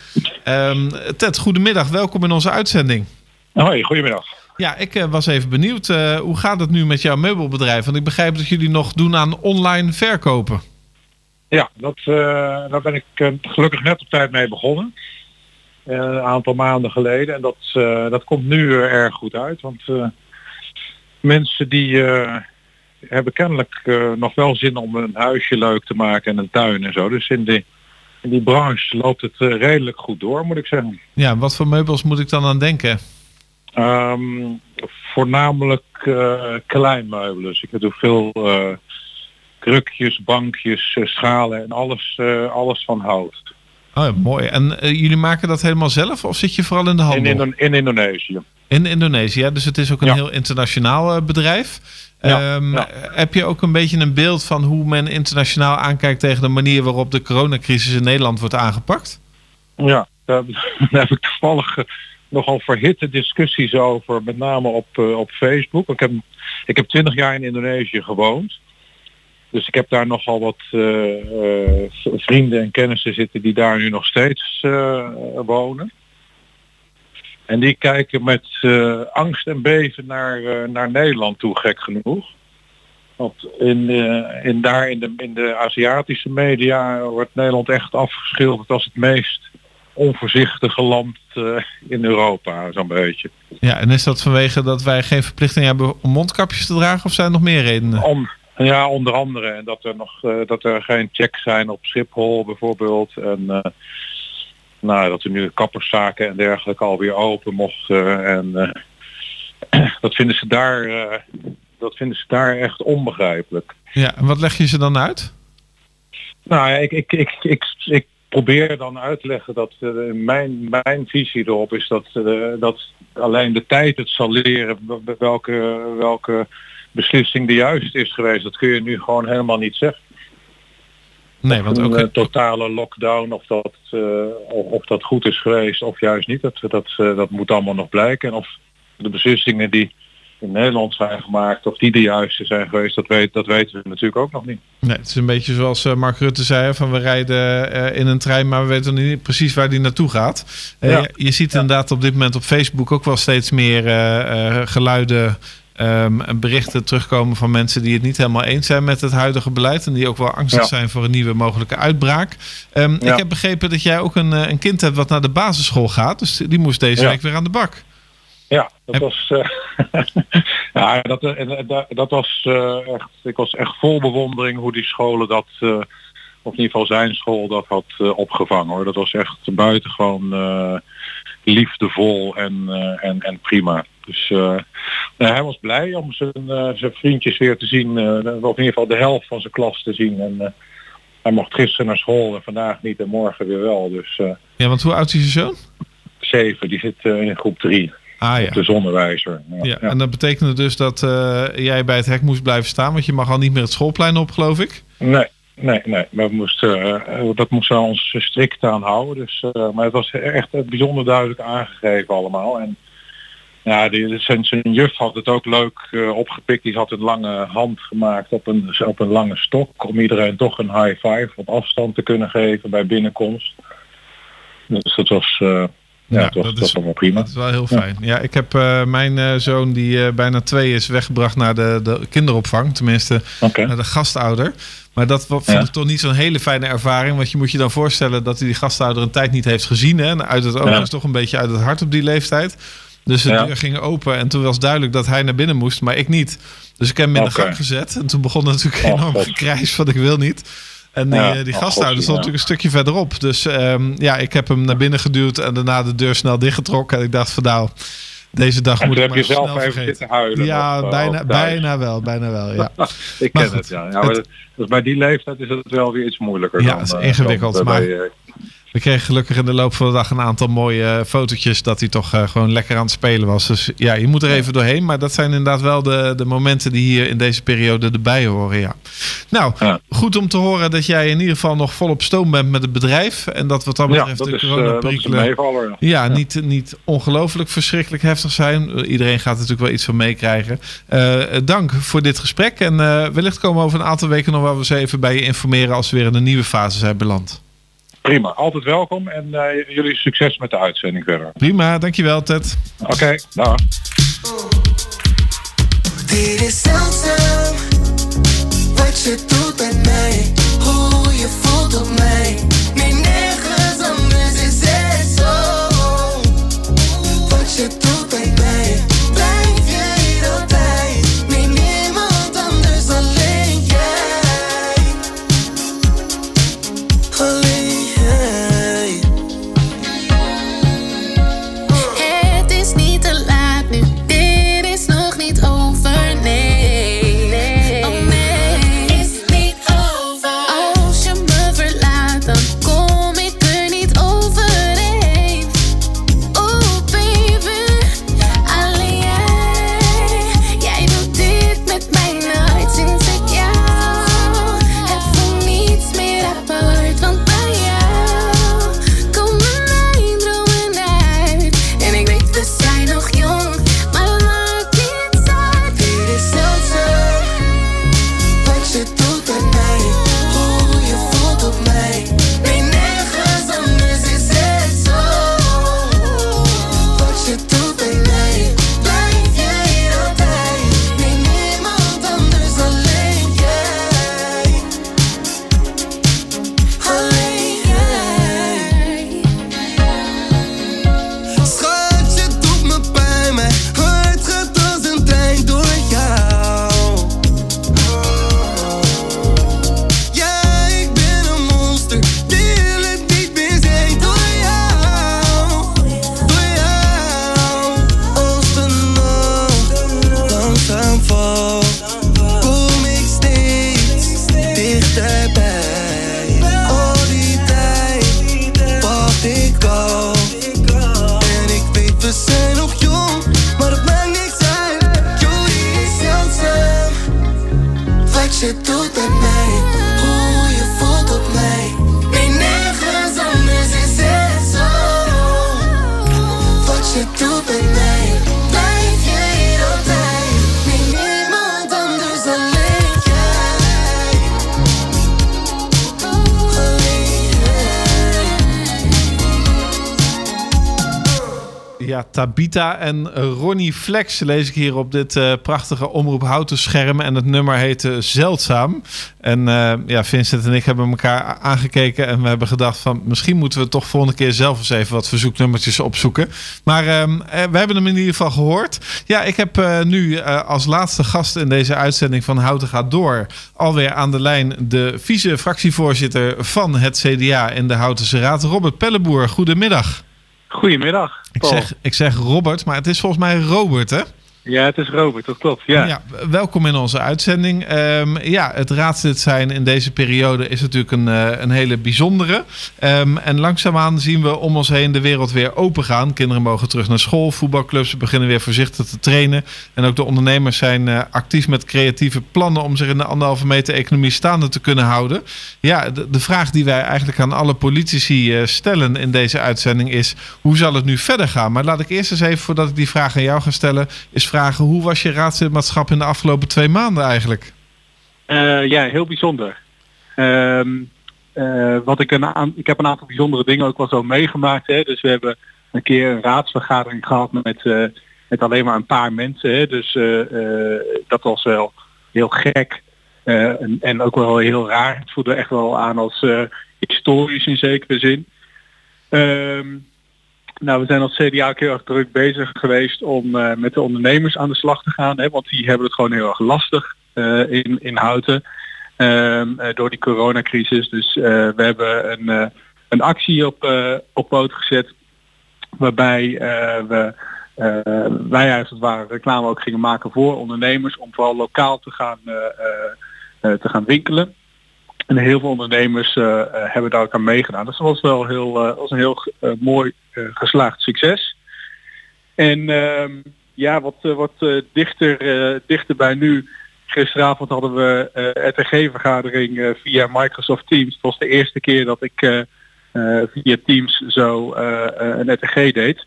S5: Ehm, Ted, goedemiddag, welkom in onze uitzending.
S13: Hoi, goedemiddag.
S5: Ja, ik was even benieuwd, hoe gaat het nu met jouw meubelbedrijf? Want ik begrijp dat jullie nog doen aan online verkopen.
S13: Ja, dat, eh, daar ben ik eh, gelukkig net op tijd mee begonnen. Eh, een aantal maanden geleden. En dat, dat komt nu erg goed uit. Want mensen die hebben kennelijk nog wel zin om een huisje leuk te maken en een tuin en zo. Dus in die, in die branche loopt het redelijk goed door, moet ik zeggen.
S5: Ja, wat voor meubels moet ik dan aan denken?
S13: Ehm, voornamelijk kleinmeubelen. Dus ik doe veel krukjes, bankjes, eh, schalen en alles, eh, alles van hout.
S5: Oh, mooi. En eh, jullie maken dat helemaal zelf of zit je vooral in de
S13: In,
S5: handel?
S13: Indo- in Indonesië.
S5: In Indonesië, dus het is ook een heel internationaal bedrijf.
S13: Ja,
S5: Ehm,
S13: ja.
S5: Heb je ook een beetje een beeld van hoe men internationaal aankijkt tegen de manier waarop de coronacrisis in Nederland wordt aangepakt?
S13: Ja, daar, [laughs] daar heb ik toevallig nogal verhitte discussies over, met name op, op Facebook. Ik heb, ik heb twintig jaar in Indonesië gewoond. Dus ik heb daar nogal wat eh, eh, vrienden en kennissen zitten die daar nu nog steeds eh, wonen. En die kijken met angst en beven naar, naar Nederland toe, gek genoeg. Want in, in daar in de, in de Aziatische media wordt Nederland echt afgeschilderd als het meest onvoorzichtige land in Europa, zo'n beetje.
S5: Ja, en is dat vanwege dat wij geen verplichting hebben om mondkapjes te dragen of zijn er nog meer redenen?
S13: Om, ja, onder andere. En dat er nog eh, dat er geen checks zijn op Schiphol bijvoorbeeld. En eh, nou, dat er nu kapperszaken en dergelijke alweer open mochten. En eh, [clears throat] dat vinden ze daar dat vinden ze daar echt onbegrijpelijk.
S5: Ja, en wat leg je ze dan uit?
S13: Nou ja, ik, ik, ik, ik, ik probeer dan uit te leggen dat mijn, mijn visie erop is dat, dat alleen de tijd het zal leren welke, welke beslissing de juiste is geweest. Dat kun je nu gewoon helemaal niet zeggen.
S5: Nee, want
S13: een
S5: ook
S13: eh, totale lockdown, of dat, eh, of, dat goed is geweest of juist niet, dat, dat, eh, dat moet allemaal nog blijken. En of de beslissingen die in Nederland zijn gemaakt, of die de juiste zijn geweest, dat, weet, dat weten we natuurlijk ook nog niet.
S5: Nee, het is een beetje zoals Mark Rutte zei, van we rijden in een trein, maar we weten niet precies waar die naartoe gaat.
S13: Ja.
S5: je, je ziet inderdaad op dit moment op Facebook ook wel steeds meer geluiden en berichten terugkomen van mensen die het niet helemaal eens zijn met het huidige beleid en die ook wel angstig
S13: Ja.
S5: zijn voor een nieuwe mogelijke uitbraak. Ehm,
S13: Ja.
S5: Ik heb begrepen dat jij ook een, eh, een kind hebt wat naar de basisschool gaat, dus die moest deze
S13: Ja.
S5: week weer aan de bak.
S13: Ja, dat was, eh, [laughs] ja, dat, eh, dat, dat was echt, ik was echt vol bewondering hoe die scholen dat, of in ieder geval zijn school dat had opgevangen hoor. Dat was echt buitengewoon liefdevol en, eh, en, en prima. Dus eh, nou, hij was blij om zijn, eh, zijn vriendjes weer te zien, eh, of in ieder geval de helft van zijn klas te zien. En eh, hij mocht gisteren naar school en vandaag niet en morgen weer wel. Dus eh,
S5: Ja, want hoe oud is je zoon?
S13: zeven, die zit eh, in groep drie.
S5: Ah ja.
S13: De zonnewijzer. Ja,
S5: Ja,
S13: ja.
S5: en dat betekende dus dat eh, jij bij het hek moest blijven staan, want je mag al niet meer het schoolplein op, geloof ik.
S13: Nee, nee, nee. We moesten, eh, dat moesten we ons strikt aan houden. Dus, eh, maar het was echt eh, bijzonder duidelijk aangegeven allemaal. En ja, die, zijn, zijn juf had het ook leuk opgepikt. Die had een lange hand gemaakt op een, op een lange stok. Om iedereen toch een high five op afstand te kunnen geven bij binnenkomst. Dus dat was, ja, was, dat was allemaal prima.
S5: Dat is wel heel fijn. Ja, ik heb mijn zoon die bijna twee is weggebracht naar de, de kinderopvang. Tenminste, naar de gastouder. Maar dat vond
S13: Ja.
S5: ik toch niet zo'n hele fijne ervaring. Want je moet je dan voorstellen dat hij die gastouder een tijd niet heeft gezien. Hè? En uit het oog
S13: Ja.
S5: is toch een beetje uit het hart op die leeftijd. Dus de
S13: Ja.
S5: deur ging open en toen was duidelijk dat hij naar binnen moest, maar ik niet. Dus ik heb hem in de gang gezet. En toen begon natuurlijk
S13: Oh,
S5: enorm gekrijs van ik wil niet. En die,
S13: Ja.
S5: eh, die
S13: Oh,
S5: gastouder
S13: God,
S5: stond
S13: ja.
S5: natuurlijk een stukje verderop. Dus ehm, ja, ik heb hem naar binnen geduwd en daarna de deur snel dichtgetrokken. En ik dacht van nou, deze dag moet ik maar
S13: zelf
S5: snel
S13: even
S5: vergeten.
S13: huilen
S5: Ja,
S13: eh,
S5: bijna, bijna wel, bijna wel, ja. [laughs]
S13: ik ken het, ja. ja maar
S5: het-
S13: dus bij die leeftijd is het wel weer iets moeilijker.
S5: Ja,
S13: dan,
S5: het is
S13: eh,
S5: ingewikkeld,
S13: dan
S5: maar-
S13: eh,
S5: We kregen gelukkig in de loop van de dag een aantal mooie eh, fotootjes dat hij toch eh, gewoon lekker aan het spelen was. Dus ja, je moet er even doorheen. Maar dat zijn inderdaad wel de, de momenten die hier in deze periode erbij horen. Ja. Nou, goed om te horen dat jij in ieder geval nog volop stoom bent met het bedrijf. En dat wat dat
S13: Ja,
S5: betreft
S13: dat
S5: de
S13: eh,
S5: coronaperikelen
S13: ja.
S5: ja,
S13: Ja.
S5: Niet, niet ongelooflijk verschrikkelijk heftig zijn. Iedereen gaat er natuurlijk wel iets van meekrijgen. Dank voor dit gesprek. En wellicht komen we over een aantal weken nog wel eens even bij je informeren als we weer in een nieuwe fase zijn beland.
S13: Prima, altijd welkom en eh, jullie succes met de uitzending verder.
S5: Prima, dankjewel Ted.
S13: Oké, dag.
S14: Dit is zeldzaam wat je doet met mij, hoe je voelt op mij. Nee,
S12: En
S5: Ronnie Flex lees ik hier op dit eh, prachtige Omroep Houten scherm. En het nummer heette Zeldzaam. En eh, ja, Vincent en ik hebben elkaar aangekeken en we hebben gedacht van... misschien moeten we toch volgende keer zelf eens even wat verzoeknummertjes opzoeken. Maar ehm, eh, we hebben hem in ieder geval gehoord. Ja, ik heb eh, nu eh, als laatste gast in deze uitzending van Houten gaat door... alweer aan de lijn de vice-fractievoorzitter van het CDA in de Houtense Raad, Robert Pelleboer. Goedemiddag.
S15: Goedemiddag.
S5: Ik zeg, ik zeg Robert, maar het is volgens mij Robert, hè?
S15: Ja, het is Robert, dat klopt. Ja.
S5: welkom in onze uitzending. Ehm, ja, het raadslid zijn in deze periode is natuurlijk een, eh, een hele bijzondere. Ehm, en langzaamaan zien we om ons heen de wereld weer open gaan. Kinderen mogen terug naar school, voetbalclubs beginnen weer voorzichtig te trainen. En ook de ondernemers zijn eh, actief met creatieve plannen om zich in de anderhalve meter economie staande te kunnen houden. Ja, de, de vraag die wij eigenlijk aan alle politici eh, stellen in deze uitzending is: hoe zal het nu verder gaan? Maar laat ik eerst eens even, voordat ik die vraag aan jou ga stellen, is vragen: hoe was je raadslidmaatschap in de afgelopen twee maanden eigenlijk?
S15: Eh, ja, heel bijzonder. Ehm, eh, wat ik, een ik heb een aantal bijzondere dingen ook wel zo meegemaakt. Hè. Dus we hebben een keer een raadsvergadering gehad met, eh, met alleen maar een paar mensen. Hè. Dus dat was wel heel gek. En, en ook wel heel raar. Het voelde echt wel aan als historisch in zekere zin. Ehm, nou, we zijn als CDA ook heel erg druk bezig geweest om eh, met de ondernemers aan de slag te gaan. Hè, want die hebben het gewoon heel erg lastig eh, in, in Houten. ehm, eh, door die coronacrisis. Dus we hebben een, een actie op, op poot gezet. Waarbij we wij als het ware reclame ook gingen maken voor ondernemers om vooral lokaal te gaan, te gaan winkelen. En heel veel ondernemers hebben daar ook aan meegedaan. Dus dat was wel heel, was een heel mooi geslaagd succes. En ehm, ja, wat, eh, wat eh, dichter, eh, dichter bij nu. Gisteravond hadden we eh RTG-vergadering eh, via Microsoft Teams. Het was de eerste keer dat ik eh, eh, via Teams zo eh, eh, een RTG deed.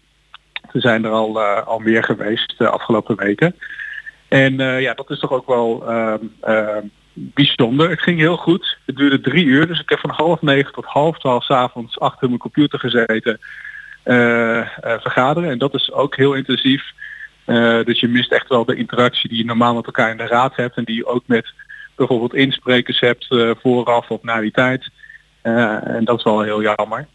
S15: Er zijn er al, eh, al meer geweest de afgelopen weken. En eh, ja, dat is toch ook wel ehm, ehm, bijzonder. Het ging heel goed. Het duurde drie uur, dus ik heb van half negen tot half twaalf 's avonds achter mijn computer gezeten eh, eh, vergaderen. En dat is ook heel intensief. Eh, dus je mist echt wel de interactie die je normaal met elkaar in de raad hebt en die je ook met bijvoorbeeld insprekers hebt eh, vooraf of na die tijd. Eh, en dat is wel heel jammer.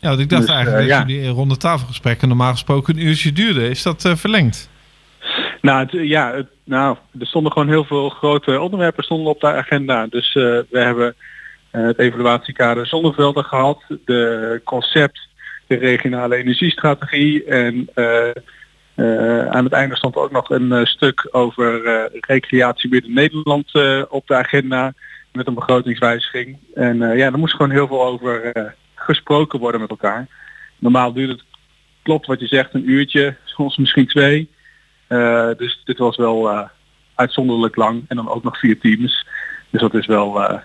S5: Ja, want ik dacht
S15: Dus,
S5: eigenlijk
S15: eh,
S5: dat
S15: ja.
S5: jullie ronde tafelgesprekken normaal gesproken een uurtje duurden. Is dat eh, verlengd?
S15: Nou, het, ja, het, nou, er stonden gewoon heel veel grote onderwerpen stonden op de agenda. Dus eh, we hebben eh, het evaluatiekader zonnevelden gehad, de concept, de regionale energiestrategie en eh, eh, aan het einde stond ook nog een eh, stuk over recreatie binnen Nederland op de agenda met een begrotingswijziging. En ja, er moest gewoon heel veel over gesproken worden met elkaar. Normaal duurt het, klopt wat je zegt, een uurtje, soms misschien twee. Dus dit was wel uitzonderlijk lang en dan ook nog vier teams. Dus dat is wel, eh,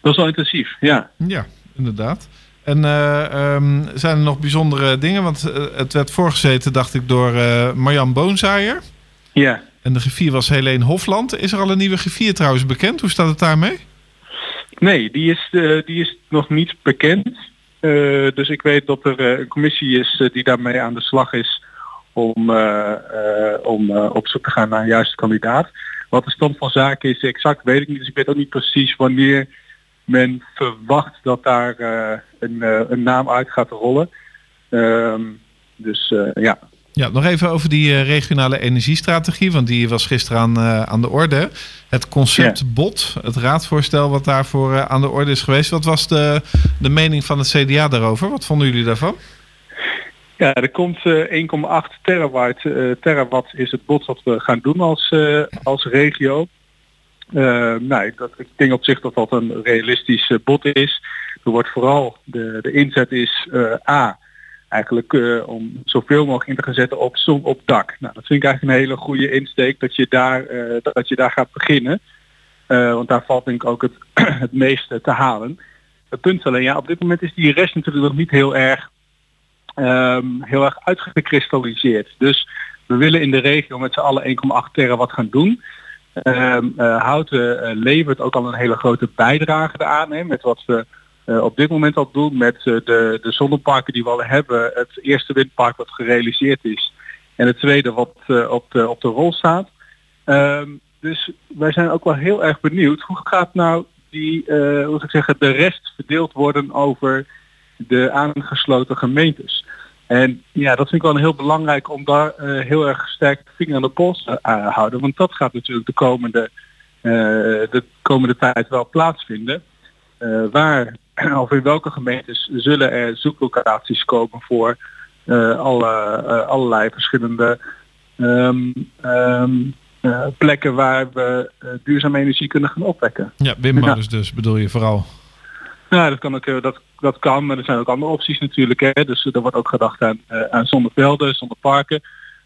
S15: dat is wel intensief, ja.
S5: Ja, inderdaad. En eh, ehm, zijn er nog bijzondere dingen? Want eh, het werd voorgezeten, dacht ik, door eh, Marjan Boonzaaier.
S15: Ja.
S5: En de griffier was Helene Hofland. Is er al een nieuwe griffier trouwens bekend? Hoe staat het daarmee?
S15: Nee, die is, die is nog niet bekend. Dus ik weet dat er een commissie is die daarmee aan de slag is om, om op zoek te gaan naar een juiste kandidaat. Wat de stand van zaken is exact weet ik niet. Dus ik weet ook niet precies wanneer men verwacht dat daar eh, een, eh, een naam uit gaat rollen. Ehm, dus eh, ja,
S5: Ja, nog even over die regionale energiestrategie, want die was gisteren aan, aan de orde. Het concept BOT, het raadsvoorstel wat daarvoor aan de orde is geweest. Wat was de, de mening van het CDA daarover? Wat vonden jullie daarvan?
S15: Ja, er komt eh, 1,8 terawatt, eh, terawatt is het bod wat we gaan doen als, als regio. Dat, ik denk op zich dat dat een realistisch bod is. Er wordt vooral, de, de inzet is eh, A, eigenlijk eh, om zoveel mogelijk in te gaan zetten op zon op dak. Nou, dat vind ik eigenlijk een hele goede insteek dat je daar, dat je daar gaat beginnen. Want daar valt denk ik ook het, [clears throat] het meeste te halen. Het punt alleen, ja, op dit moment is die rest natuurlijk nog niet heel erg ehm, heel erg uitgekristalliseerd. Dus we willen in de regio met z'n allen 1,8 terawatt gaan doen. Ehm, eh, Houten eh, levert ook al een hele grote bijdrage aan hè, met wat we eh, op dit moment al doen met de, de zonneparken die we al hebben. Het eerste windpark wat gerealiseerd is en het tweede wat op, de, op de rol staat. Ehm, dus wij zijn ook wel heel erg benieuwd hoe gaat nou die, eh, hoe ik zeggen, de rest verdeeld worden over de aangesloten gemeentes. En ja, dat vind ik wel heel belangrijk om daar eh, heel erg sterk de vinger aan de pols te eh, houden. Want dat gaat natuurlijk de komende, eh, de komende tijd wel plaatsvinden. Waar [clears throat] of in welke gemeentes zullen er zoeklocaties komen voor alle, allerlei verschillende ehm, ehm, eh, plekken waar we duurzame energie kunnen gaan opwekken.
S5: Ja, windmolens dus bedoel je vooral.
S15: Nou, dat kan ook, eh, dat, dat kan, maar er zijn ook andere opties natuurlijk. Hè. Dus er wordt ook gedacht aan, eh, aan zonnevelden, zonneparken,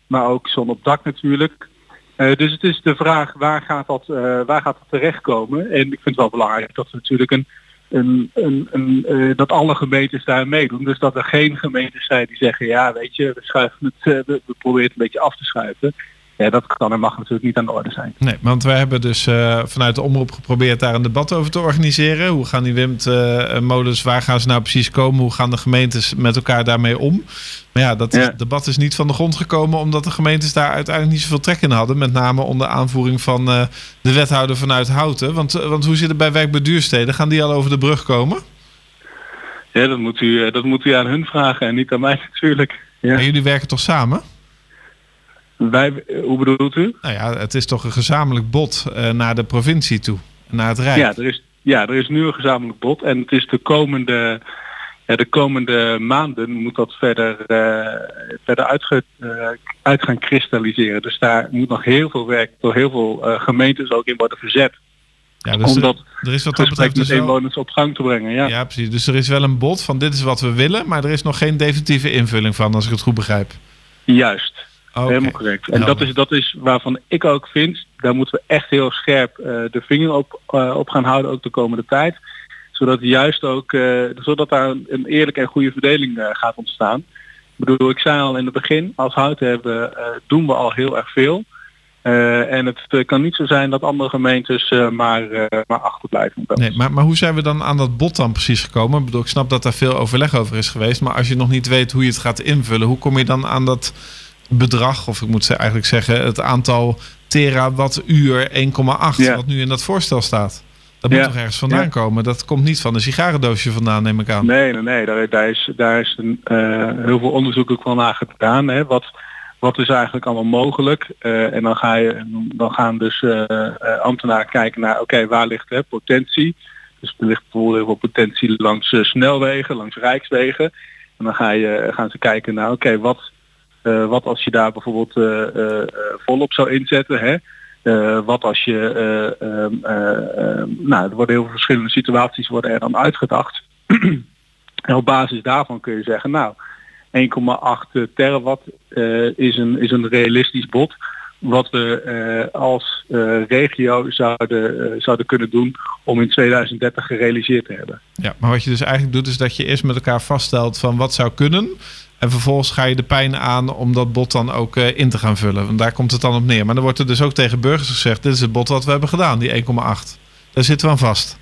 S15: maar ook zon op dak natuurlijk. Eh, dus het is de vraag waar gaat dat, eh, waar gaat dat terechtkomen? En ik vind het wel belangrijk dat we natuurlijk een, een, een, een, dat alle gemeentes daar meedoen. Dus dat er geen gemeentes zijn die zeggen, ja weet je, we, schuiven het, we proberen het een beetje af te schuiven. Ja, dat kan en mag natuurlijk niet aan de orde zijn.
S5: Nee, want wij hebben dus eh, vanuit de omroep geprobeerd daar een debat over te organiseren. Hoe gaan die windmolens, waar gaan ze nou precies komen? Hoe gaan de gemeentes met elkaar daarmee om? Maar ja, dat debat is niet van de grond gekomen omdat de gemeentes daar uiteindelijk niet zoveel trek in hadden. Met name onder aanvoering van eh, de wethouder vanuit Houten. Want, eh, want hoe zit het bij wijk bij duursteden? Gaan die al over de brug komen?
S15: Ja, dat moet u, eh, dat moet u aan hun vragen en niet aan mij [laughs] natuurlijk. Ja.
S5: En jullie werken toch samen?
S15: Wij, hoe bedoelt u?
S5: Nou ja, het is toch een gezamenlijk bod eh, naar de provincie toe, naar het Rijk.
S15: Ja, er is, ja, er is nu een gezamenlijk bod en het is de komende, ja, de komende maanden moet dat verder, eh, verder uitge, eh, uit gaan kristalliseren. Dus daar moet nog heel veel werk door heel veel gemeentes ook in worden verzet.
S5: Ja, dus
S15: om dat
S5: er, er is wat dat betreft dus
S15: inwoners op gang te brengen. Ja.
S5: Ja, precies. Dus er is wel een bod van dit is wat we willen, maar er is nog geen definitieve invulling van, als ik het goed begrijp.
S15: Juist.
S5: Oké.
S15: Helemaal correct. En dat
S5: Helder.
S15: is, dat is waarvan ik ook vind, daar moeten we echt heel scherp eh, de vinger op, eh, op gaan houden, ook de komende tijd. Zodat juist ook, eh, zodat daar een, een eerlijke en goede verdeling gaat ontstaan. Ik bedoel, ik zei al in het begin, als hout hebben doen we al heel erg veel. En het kan niet zo zijn dat andere gemeentes maar, maar achterblijven.
S5: Nee, maar, maar hoe zijn we dan aan dat bod dan precies gekomen? Ik bedoel, ik snap dat daar veel overleg over is geweest, maar als je nog niet weet hoe je het gaat invullen, hoe kom je dan aan dat bedrag, of ik moet ze- eigenlijk zeggen, het aantal terawattuur 1,8,
S15: Ja.
S5: wat nu in dat voorstel staat? Dat moet
S15: Ja.
S5: toch ergens vandaan
S15: Ja.
S5: komen? Dat komt niet van een sigarendoosje vandaan, neem ik aan.
S15: Nee, nee, nee. Daar, daar is, daar is een, eh, heel veel onderzoek ook wel naar gedaan. Hè. Wat, wat is eigenlijk allemaal mogelijk? Eh, en dan, ga je, dan gaan dus eh, ambtenaren kijken naar, oké, waar ligt hè, potentie? Dus er ligt bijvoorbeeld heel veel potentie langs snelwegen, langs rijkswegen. En dan ga je, gaan ze kijken naar, oké, wat, eh, wat als je daar bijvoorbeeld eh, eh, volop zou inzetten? Hè? Wat als je, eh, ehm, eh, ehm, nou, er worden heel veel verschillende situaties worden er dan uitgedacht. [clears throat] en op basis daarvan kun je zeggen, nou, 1,8 terawatt is, een, is een realistisch bod. Wat we als regio zouden, zouden kunnen doen om in 2030 gerealiseerd te hebben.
S5: Ja, maar wat je dus eigenlijk doet, is dat je eerst met elkaar vaststelt van wat zou kunnen. En vervolgens ga je de pijn aan om dat bod dan ook eh, in te gaan vullen. Want daar komt het dan op neer. Maar dan wordt er dus ook tegen burgers gezegd: dit is het bod wat we hebben gedaan, die 1,8. Daar zitten we aan vast.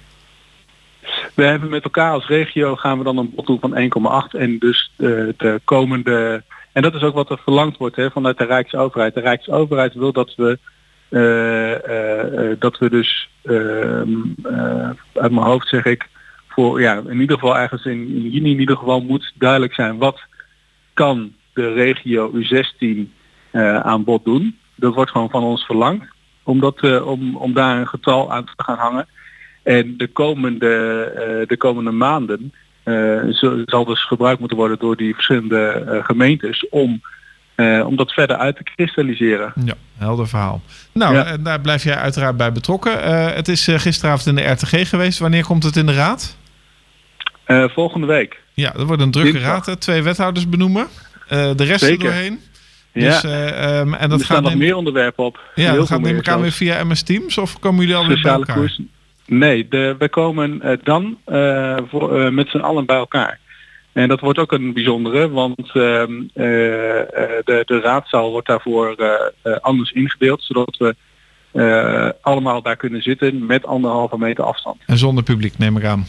S15: We hebben met elkaar als regio gaan we dan een bod doen van 1,8 en dus eh, de komende en dat is ook wat er verlangd wordt hè, vanuit de Rijksoverheid. De Rijksoverheid wil dat we eh, dat we dus ehm, eh, uit mijn hoofd zeg ik voor ja in ieder geval ergens in juni in ieder geval moet duidelijk zijn wat kan de regio U16 eh, aan bod doen. Dat wordt gewoon van ons verlangd om, dat, eh, om, om daar een getal aan te gaan hangen. En de komende, eh, de komende maanden zal dus gebruikt moeten worden door die verschillende gemeentes om, om dat verder uit te kristalliseren.
S5: Ja, helder verhaal. Nou,
S15: Ja.
S5: daar blijf jij uiteraard bij betrokken. Het is gisteravond in de RTG geweest. Wanneer komt het in de raad?
S15: Volgende week.
S5: Ja, er wordt een drukke
S15: Dinsdag.
S5: raad. Twee wethouders benoemen. Eh, de rest
S15: Zeker.
S5: er doorheen.
S15: Ja.
S5: Dus, eh, ehm, en dat
S15: er staan nog meer onderwerpen op.
S5: Ja, dat gaat neem ik aan weer via MS Teams of komen jullie alweer bij elkaar?
S15: koers. Nee, de, we komen eh, dan voor, met z'n allen bij elkaar. En dat wordt ook een bijzondere, want ehm, eh, eh, de, de raadzaal wordt daarvoor anders ingedeeld, zodat we allemaal daar kunnen zitten met anderhalve meter afstand.
S5: En zonder publiek neem ik aan.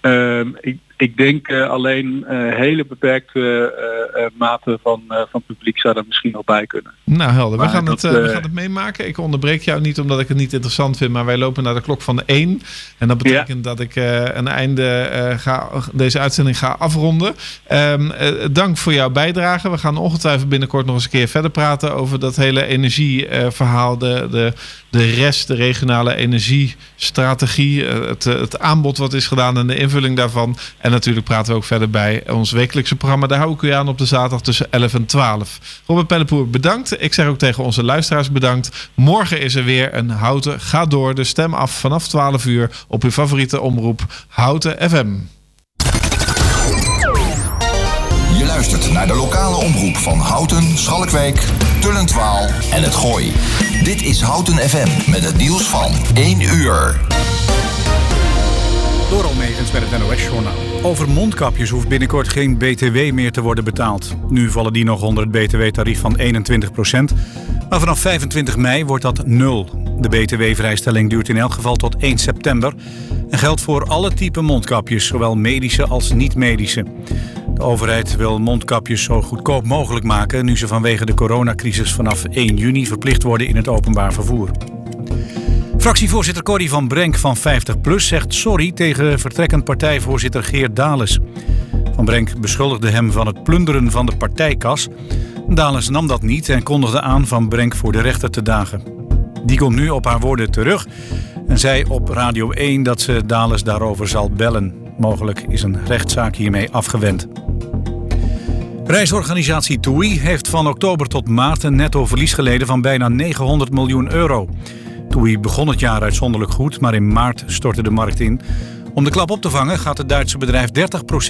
S15: Ehm, ik, ik denk eh, alleen eh, hele beperkte eh, mate van, van publiek zou er misschien nog bij kunnen.
S5: Nou, helder. We gaan,
S15: dat,
S5: het, we gaan het meemaken. Ik onderbreek jou niet omdat ik het niet interessant vind, maar wij lopen naar de klok van de 1. En dat betekent dat ik een einde ga, deze uitzending ga afronden. Ehm, eh, dank voor jouw bijdrage. We gaan ongetwijfeld binnenkort nog eens een keer verder praten over dat hele energieverhaal, de, de, de rest, de regionale energiestrategie, het, het aanbod wat is gedaan en de invulling daarvan. En natuurlijk praten we ook verder bij ons wekelijkse programma. Daar hou ik u aan op de zaterdag tussen 11 en 12. Robert Pellepoer, bedankt. Ik zeg ook tegen onze luisteraars bedankt. Morgen is er weer een Houten Ga Door. De stem af vanaf 12 uur op uw favoriete omroep Houten FM.
S1: Je luistert naar de lokale omroep van Houten, Schalkwijk, Tullentwaal en het Gooi. Dit is Houten FM met het nieuws van 1 uur.
S2: Door Almegens met het NOS-journaal. Over mondkapjes hoeft binnenkort geen BTW meer te worden betaald. Nu vallen die nog onder het BTW-tarief van 21% Maar vanaf 25 mei wordt dat nul. De BTW-vrijstelling duurt in elk geval tot 1 september... en geldt voor alle typen mondkapjes, zowel medische als niet-medische. De overheid wil mondkapjes zo goedkoop mogelijk maken... nu ze vanwege de coronacrisis vanaf 1 juni verplicht worden in het openbaar vervoer. Fractievoorzitter Corrie van Brenk van 50PLUS zegt sorry tegen vertrekkend partijvoorzitter Geert Dales. Van Brenk beschuldigde hem van het plunderen van de partijkas. Dales nam dat niet en kondigde aan Van Brenk voor de rechter te dagen. Die komt nu op haar woorden terug en zei op Radio 1 dat ze Dales daarover zal bellen. Mogelijk is een rechtszaak hiermee afgewend. Reisorganisatie TUI heeft van oktober tot maart een netto verlies geleden van bijna 900 miljoen euro. TUI begon het jaar uitzonderlijk goed, maar in maart stortte de markt in. Om de klap op te vangen gaat het Duitse bedrijf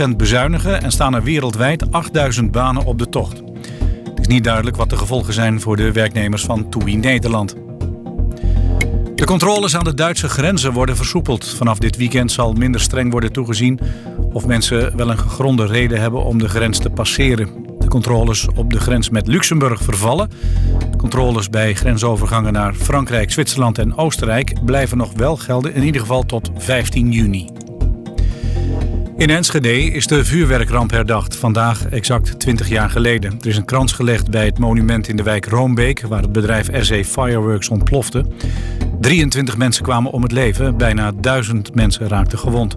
S2: 30% bezuinigen en staan er wereldwijd 8000 banen op de tocht. Het is niet duidelijk wat de gevolgen zijn voor de werknemers van TUI Nederland. De controles aan de Duitse grenzen worden versoepeld. Vanaf dit weekend zal minder streng worden toegezien of mensen wel een gegronde reden hebben om de grens te passeren. Controles op de grens met Luxemburg vervallen. Controles bij grensovergangen naar Frankrijk, Zwitserland en Oostenrijk blijven nog wel gelden, in ieder geval tot 15 juni. In Enschede is de vuurwerkramp herdacht, vandaag exact 20 jaar geleden. Er is een krans gelegd bij het monument in de wijk Roombeek, waar het bedrijf RC Fireworks ontplofte. 23 mensen kwamen om het leven, bijna 1000 mensen raakten gewond.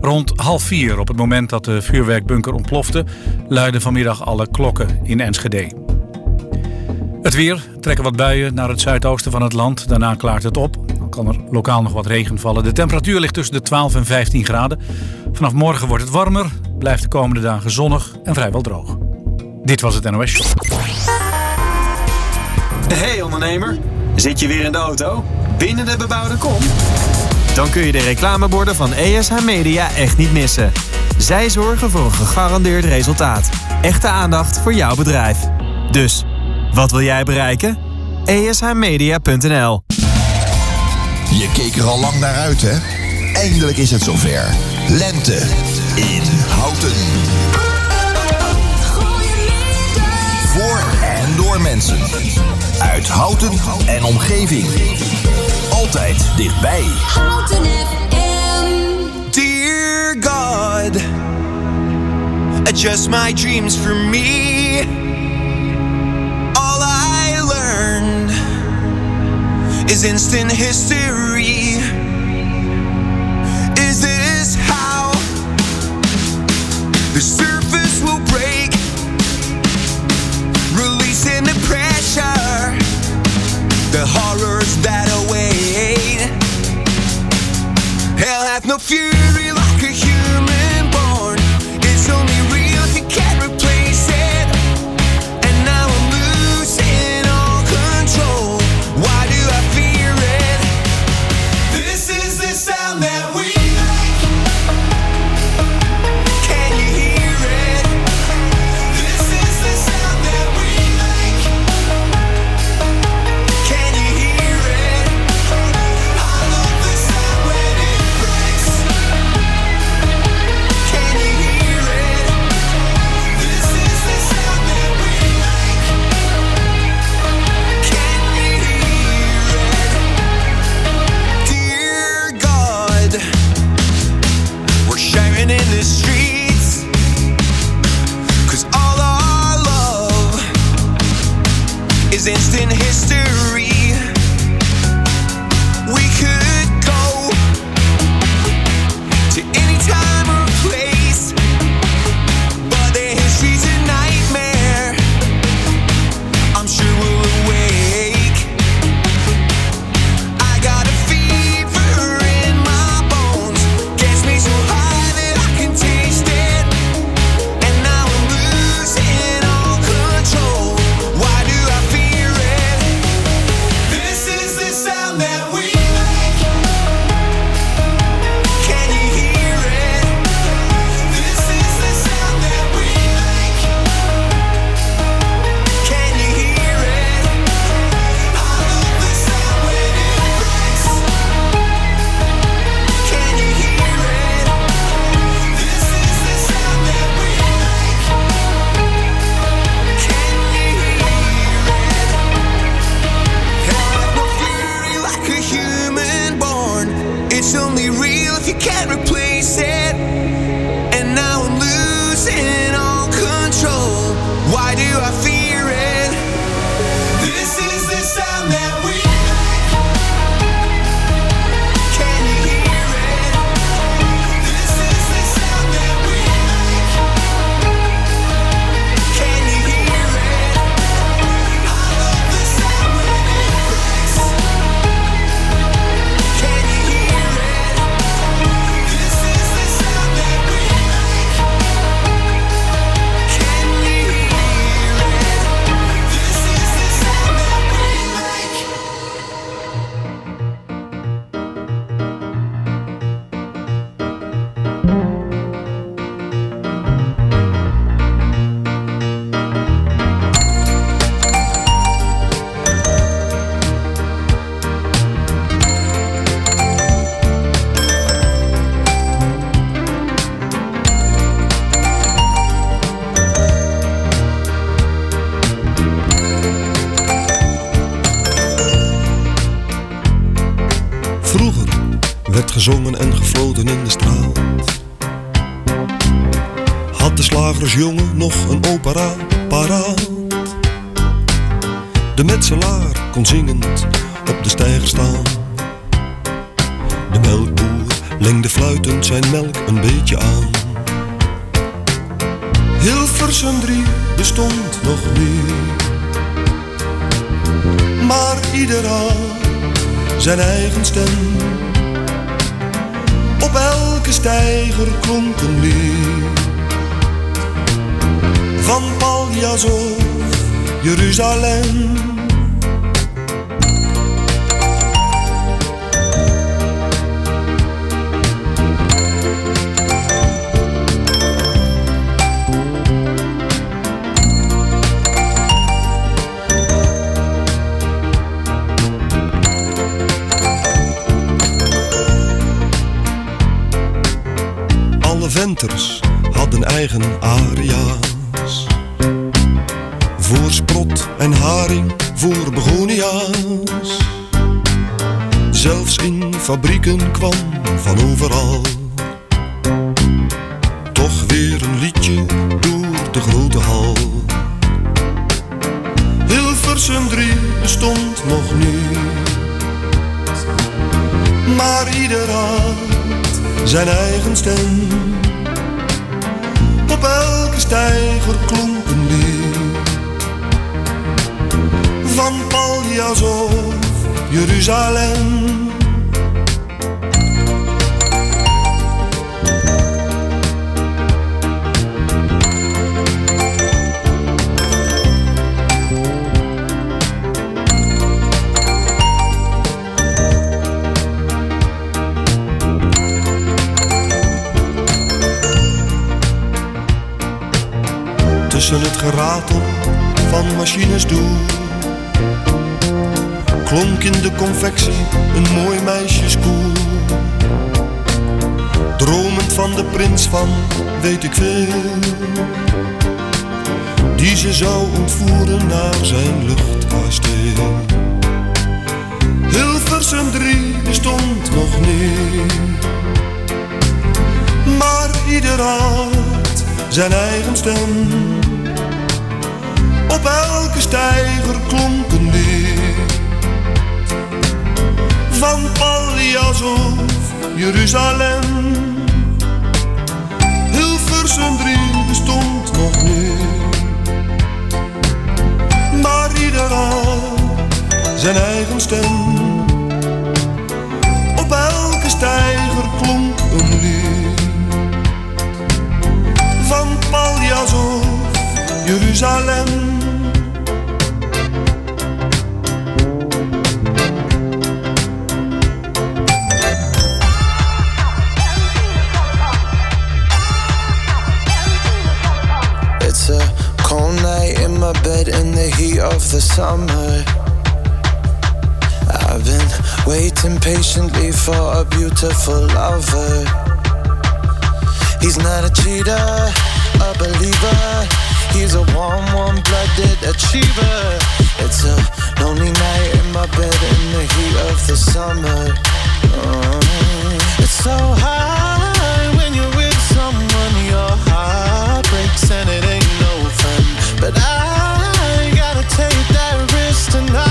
S2: Rond half vier, op het moment dat de vuurwerkbunker ontplofte, luiden vanmiddag alle klokken in Enschede. Het weer trekken wat buien naar het zuidoosten van het land. Daarna klaart het op. Dan kan er lokaal nog wat regen vallen. De temperatuur ligt tussen de 12 en 15 graden. Vanaf morgen wordt het warmer, blijft de komende dagen zonnig en vrijwel droog. Dit was het NOS.
S16: Hey ondernemer, zit je weer in de auto? Binnen de bebouwde kom? Dan kun je de reclameborden van ESH Media echt niet missen. Zij zorgen voor een gegarandeerd resultaat. Echte aandacht voor jouw bedrijf. Dus, wat wil jij bereiken? ESHmedia.nl
S1: Je keek er al lang naar uit, hè? Eindelijk is het zover. Lente in Houten. Voor en door mensen. Uit Houten en omgeving. Altijd dichtbij.
S8: Houten FM.
S3: Dear God, adjust my dreams for me. All I learned is instant history. Is this how the surface will break? Releasing the pressure, the horrors that await. Hell hath no fury
S17: Zelfs in fabrieken kwam van overal. Toch weer een liedje door de grote hal. Hilversum 3 bestond nog niet. Maar ieder had zijn eigen stem. Op elke steiger klonk een lied. Van Paljas of Jeruzalem. Tussen het geratel van machines door Klonk in de confectie een mooi meisjeskoel. Dromend van de prins van weet ik veel Die ze zou ontvoeren naar zijn luchtkasteel. Hilversum 3 bestond nog niet Maar ieder had zijn eigen stem. Op elke steiger klonk een lied Van Paljas of Jeruzalem. Hilversum 3 bestond nog niet Maar ieder had zijn eigen stem. Op elke steiger klonk een lied Van Paljas of Jeruzalem
S8: summer. I've been waiting patiently for a beautiful lover. He's not a cheater, a believer. He's a warm, warm-blooded achiever. It's a lonely night in my bed in the heat of the summer. Oh, it's so hard tonight.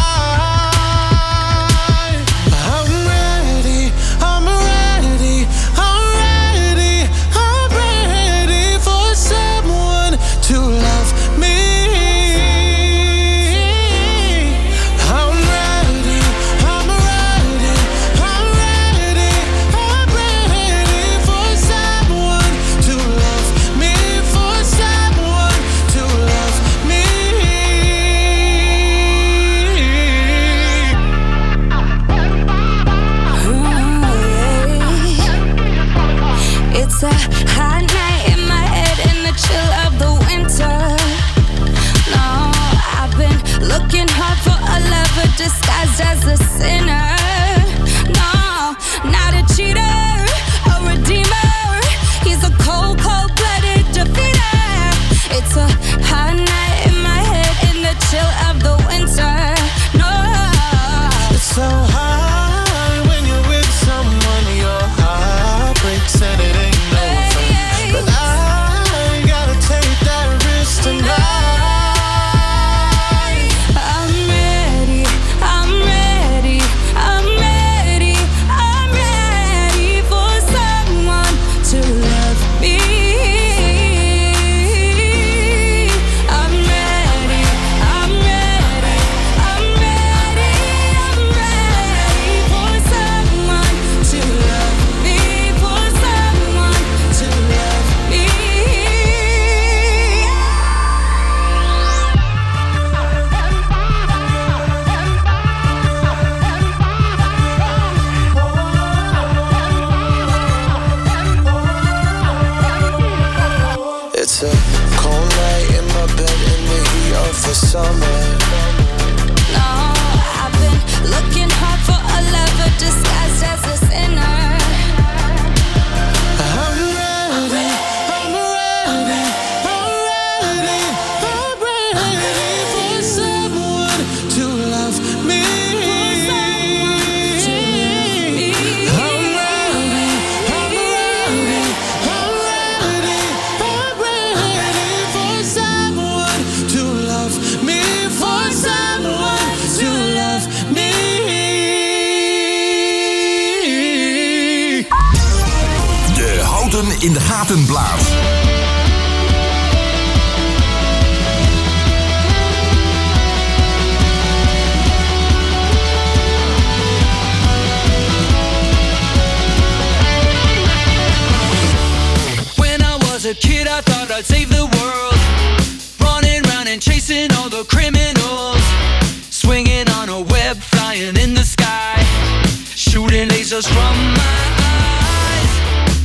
S7: Shooting lasers from my eyes.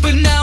S7: But now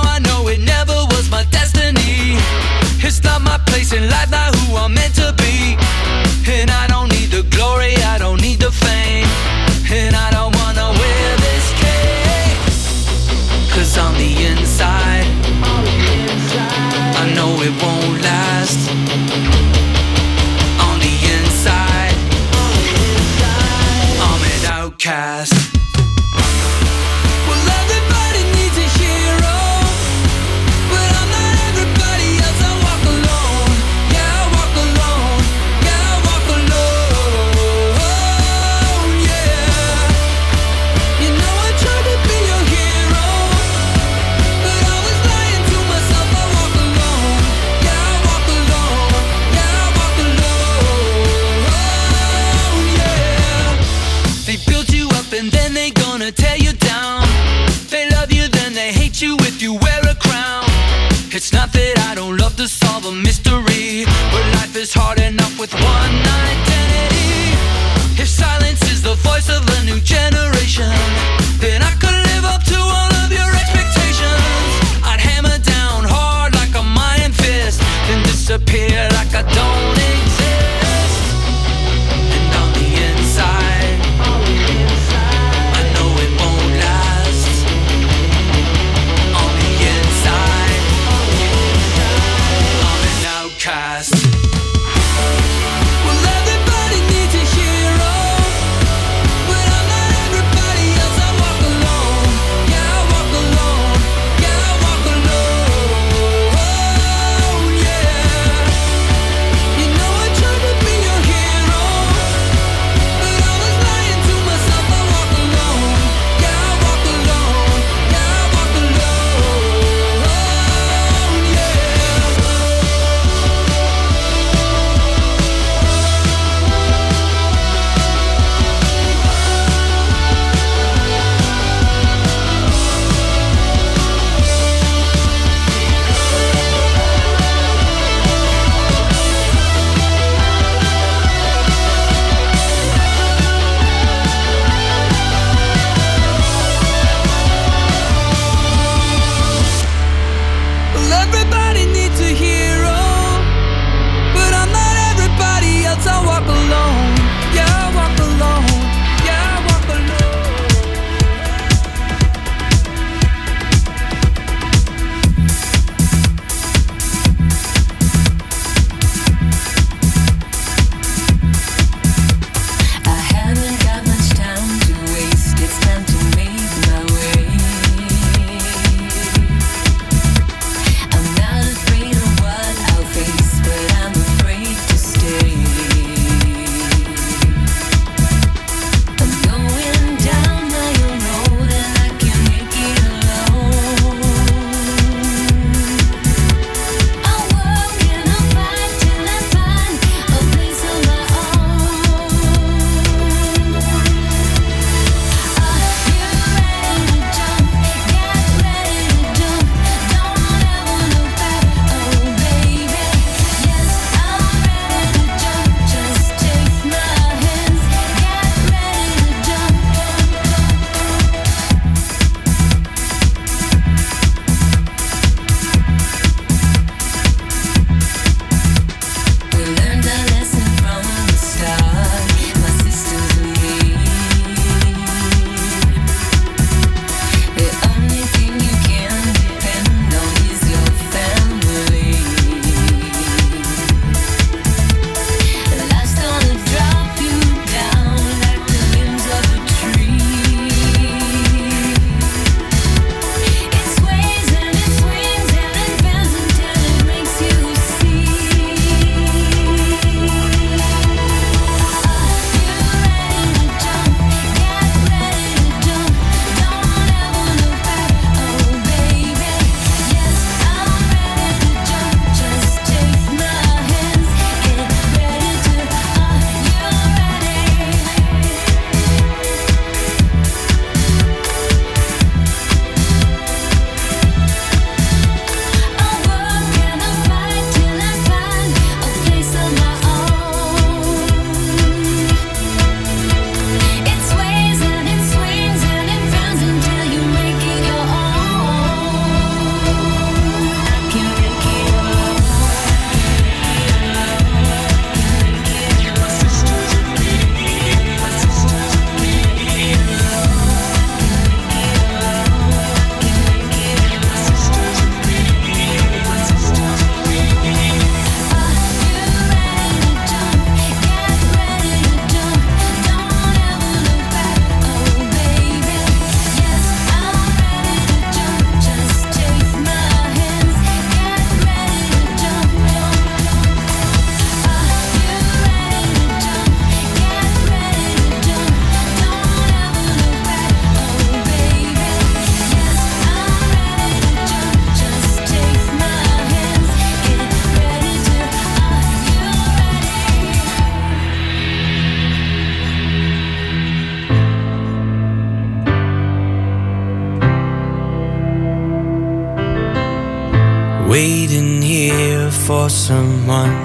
S18: someone.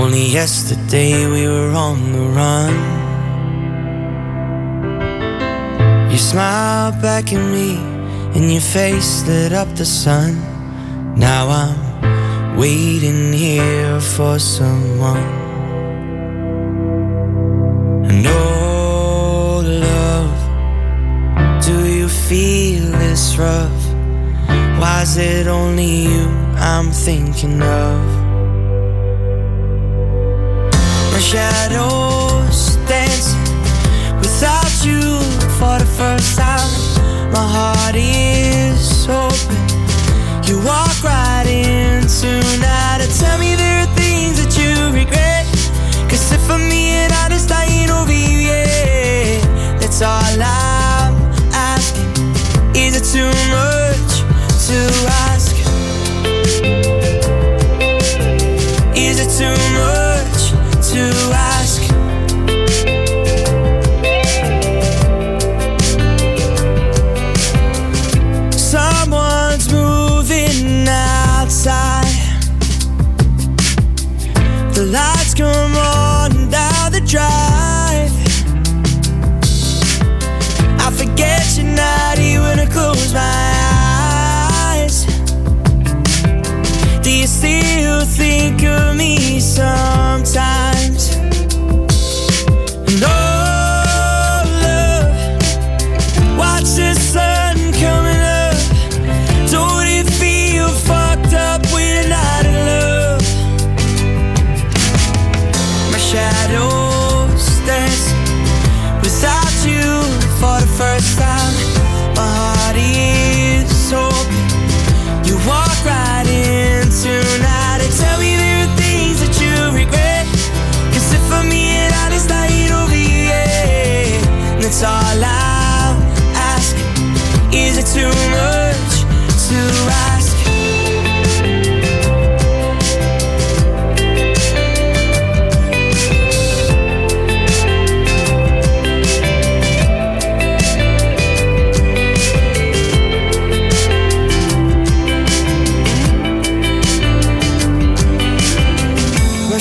S18: Only yesterday we were on the run. You smiled back at me, and your face lit up the sun. Now I'm waiting here for someone. And oh, love, do you feel this rough? Why is it only you I'm thinking of? My shadows dancing without you for the first time. My heart is open. You walk right in tonight and tell me there are things that you regret. Cause if I'm being honest, I ain't over you yet. That's all I'm asking. Is it too much to ask?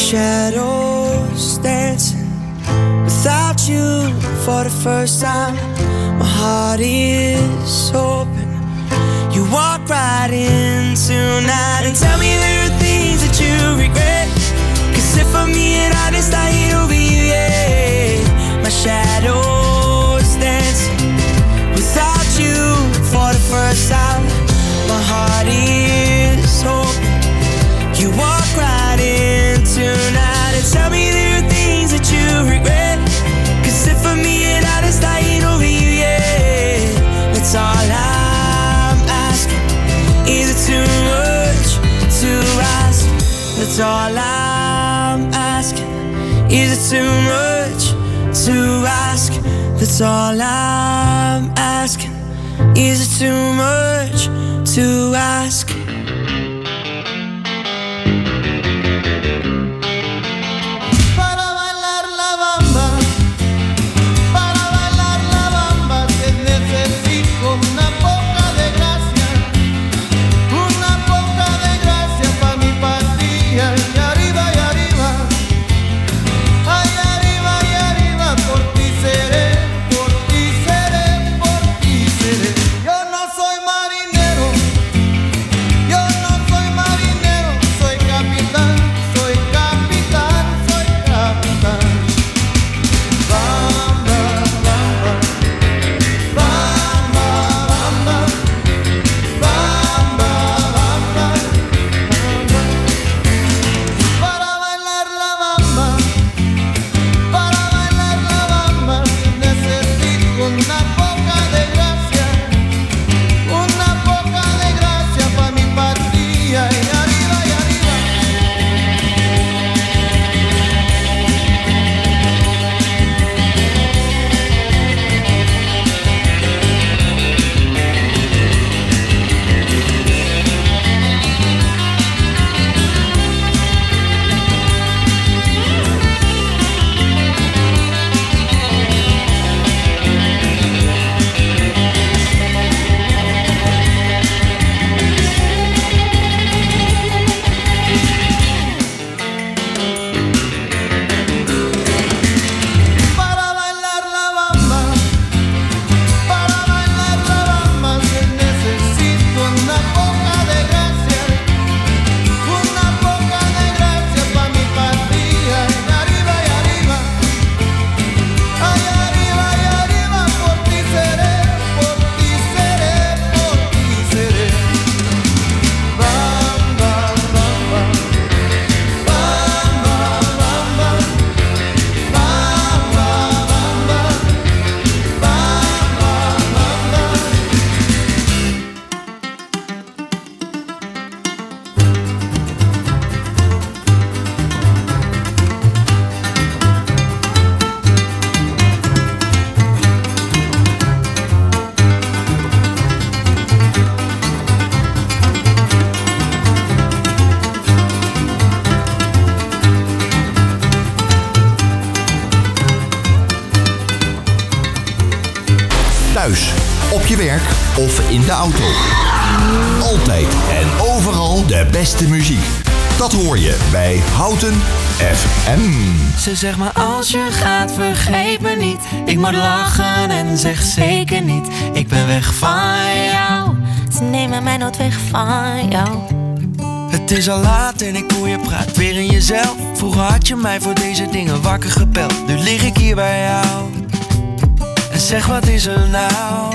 S18: Shadows dancing without you for the first time. My heart is open. You walk right in tonight and tell me there are things that you regret. Cause if I'm being honest, I ain't over you yet. My shadows dancing without you for the first time. My heart is All I'm asking. Is it too much to ask? That's all I'm asking. Is it too much to ask? Ze zegt maar als je gaat vergeet me niet. Ik moet lachen en zeg zeker niet. Ik ben weg van jou.
S8: Ze nemen mij nooit weg van jou.
S18: Het is al laat en ik hoor je praat weer in jezelf. Vroeger had je mij voor deze dingen wakker gebeld. Nu lig ik hier bij jou. En zeg wat is er nou?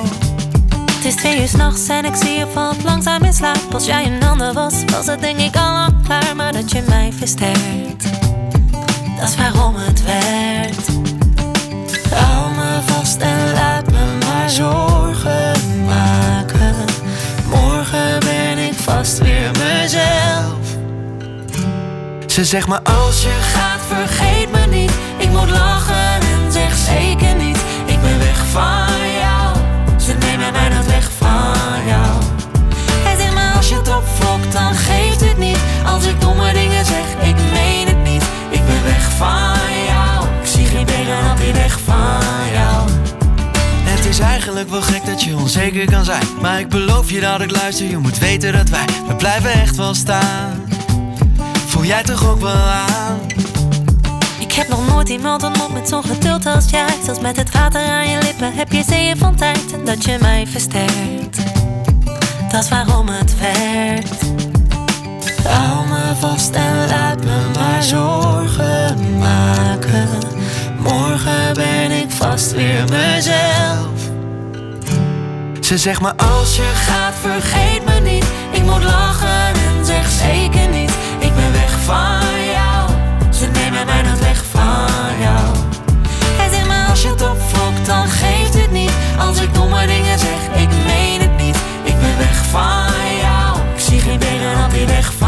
S8: Het is twee uur s'nachts en ik zie je valt langzaam in slaap. Als jij een ander was, was het denk ik al lang klaar. Maar dat je mij versterkt, dat is waarom het werkt.
S18: Hou me vast en laat me maar zorgen maken. Morgen ben ik vast weer mezelf. Ze zegt maar als je gaat vergeet me niet. Ik moet lachen en zeg zeker niet. Ik ben weg van jou. Ze nemen mij nooit weg van jou.
S8: Hij zegt maar
S18: Als je het opfokt dan geeft het niet. Als ik domme dingen van jou. Ik zie geen tegenop die weg van jou. Het is eigenlijk wel gek dat je onzeker kan zijn. Maar ik beloof je dat ik luister. Je moet weten dat wij, we blijven echt wel staan. Voel jij toch ook wel aan?
S8: Ik heb nog nooit iemand ontmoet met zo'n geduld als jij. Zelfs met het water aan je lippen heb je zeeën van tijd. En dat je mij versterkt, dat is waarom het werkt.
S18: Hou me vast en laat me maar zorgen maken. Morgen ben ik vast weer mezelf. Ze zegt maar als je gaat vergeet me niet. Ik moet lachen en zeg zeker niet. Ik ben weg van jou. Ze nemen mij nooit weg van jou.
S8: Hij zegt maar
S18: Als je het opfokt dan geeft het niet. Als ik domme dingen zeg ik meen het niet. Ik ben weg van jou. Ik zie geen benen op die weg van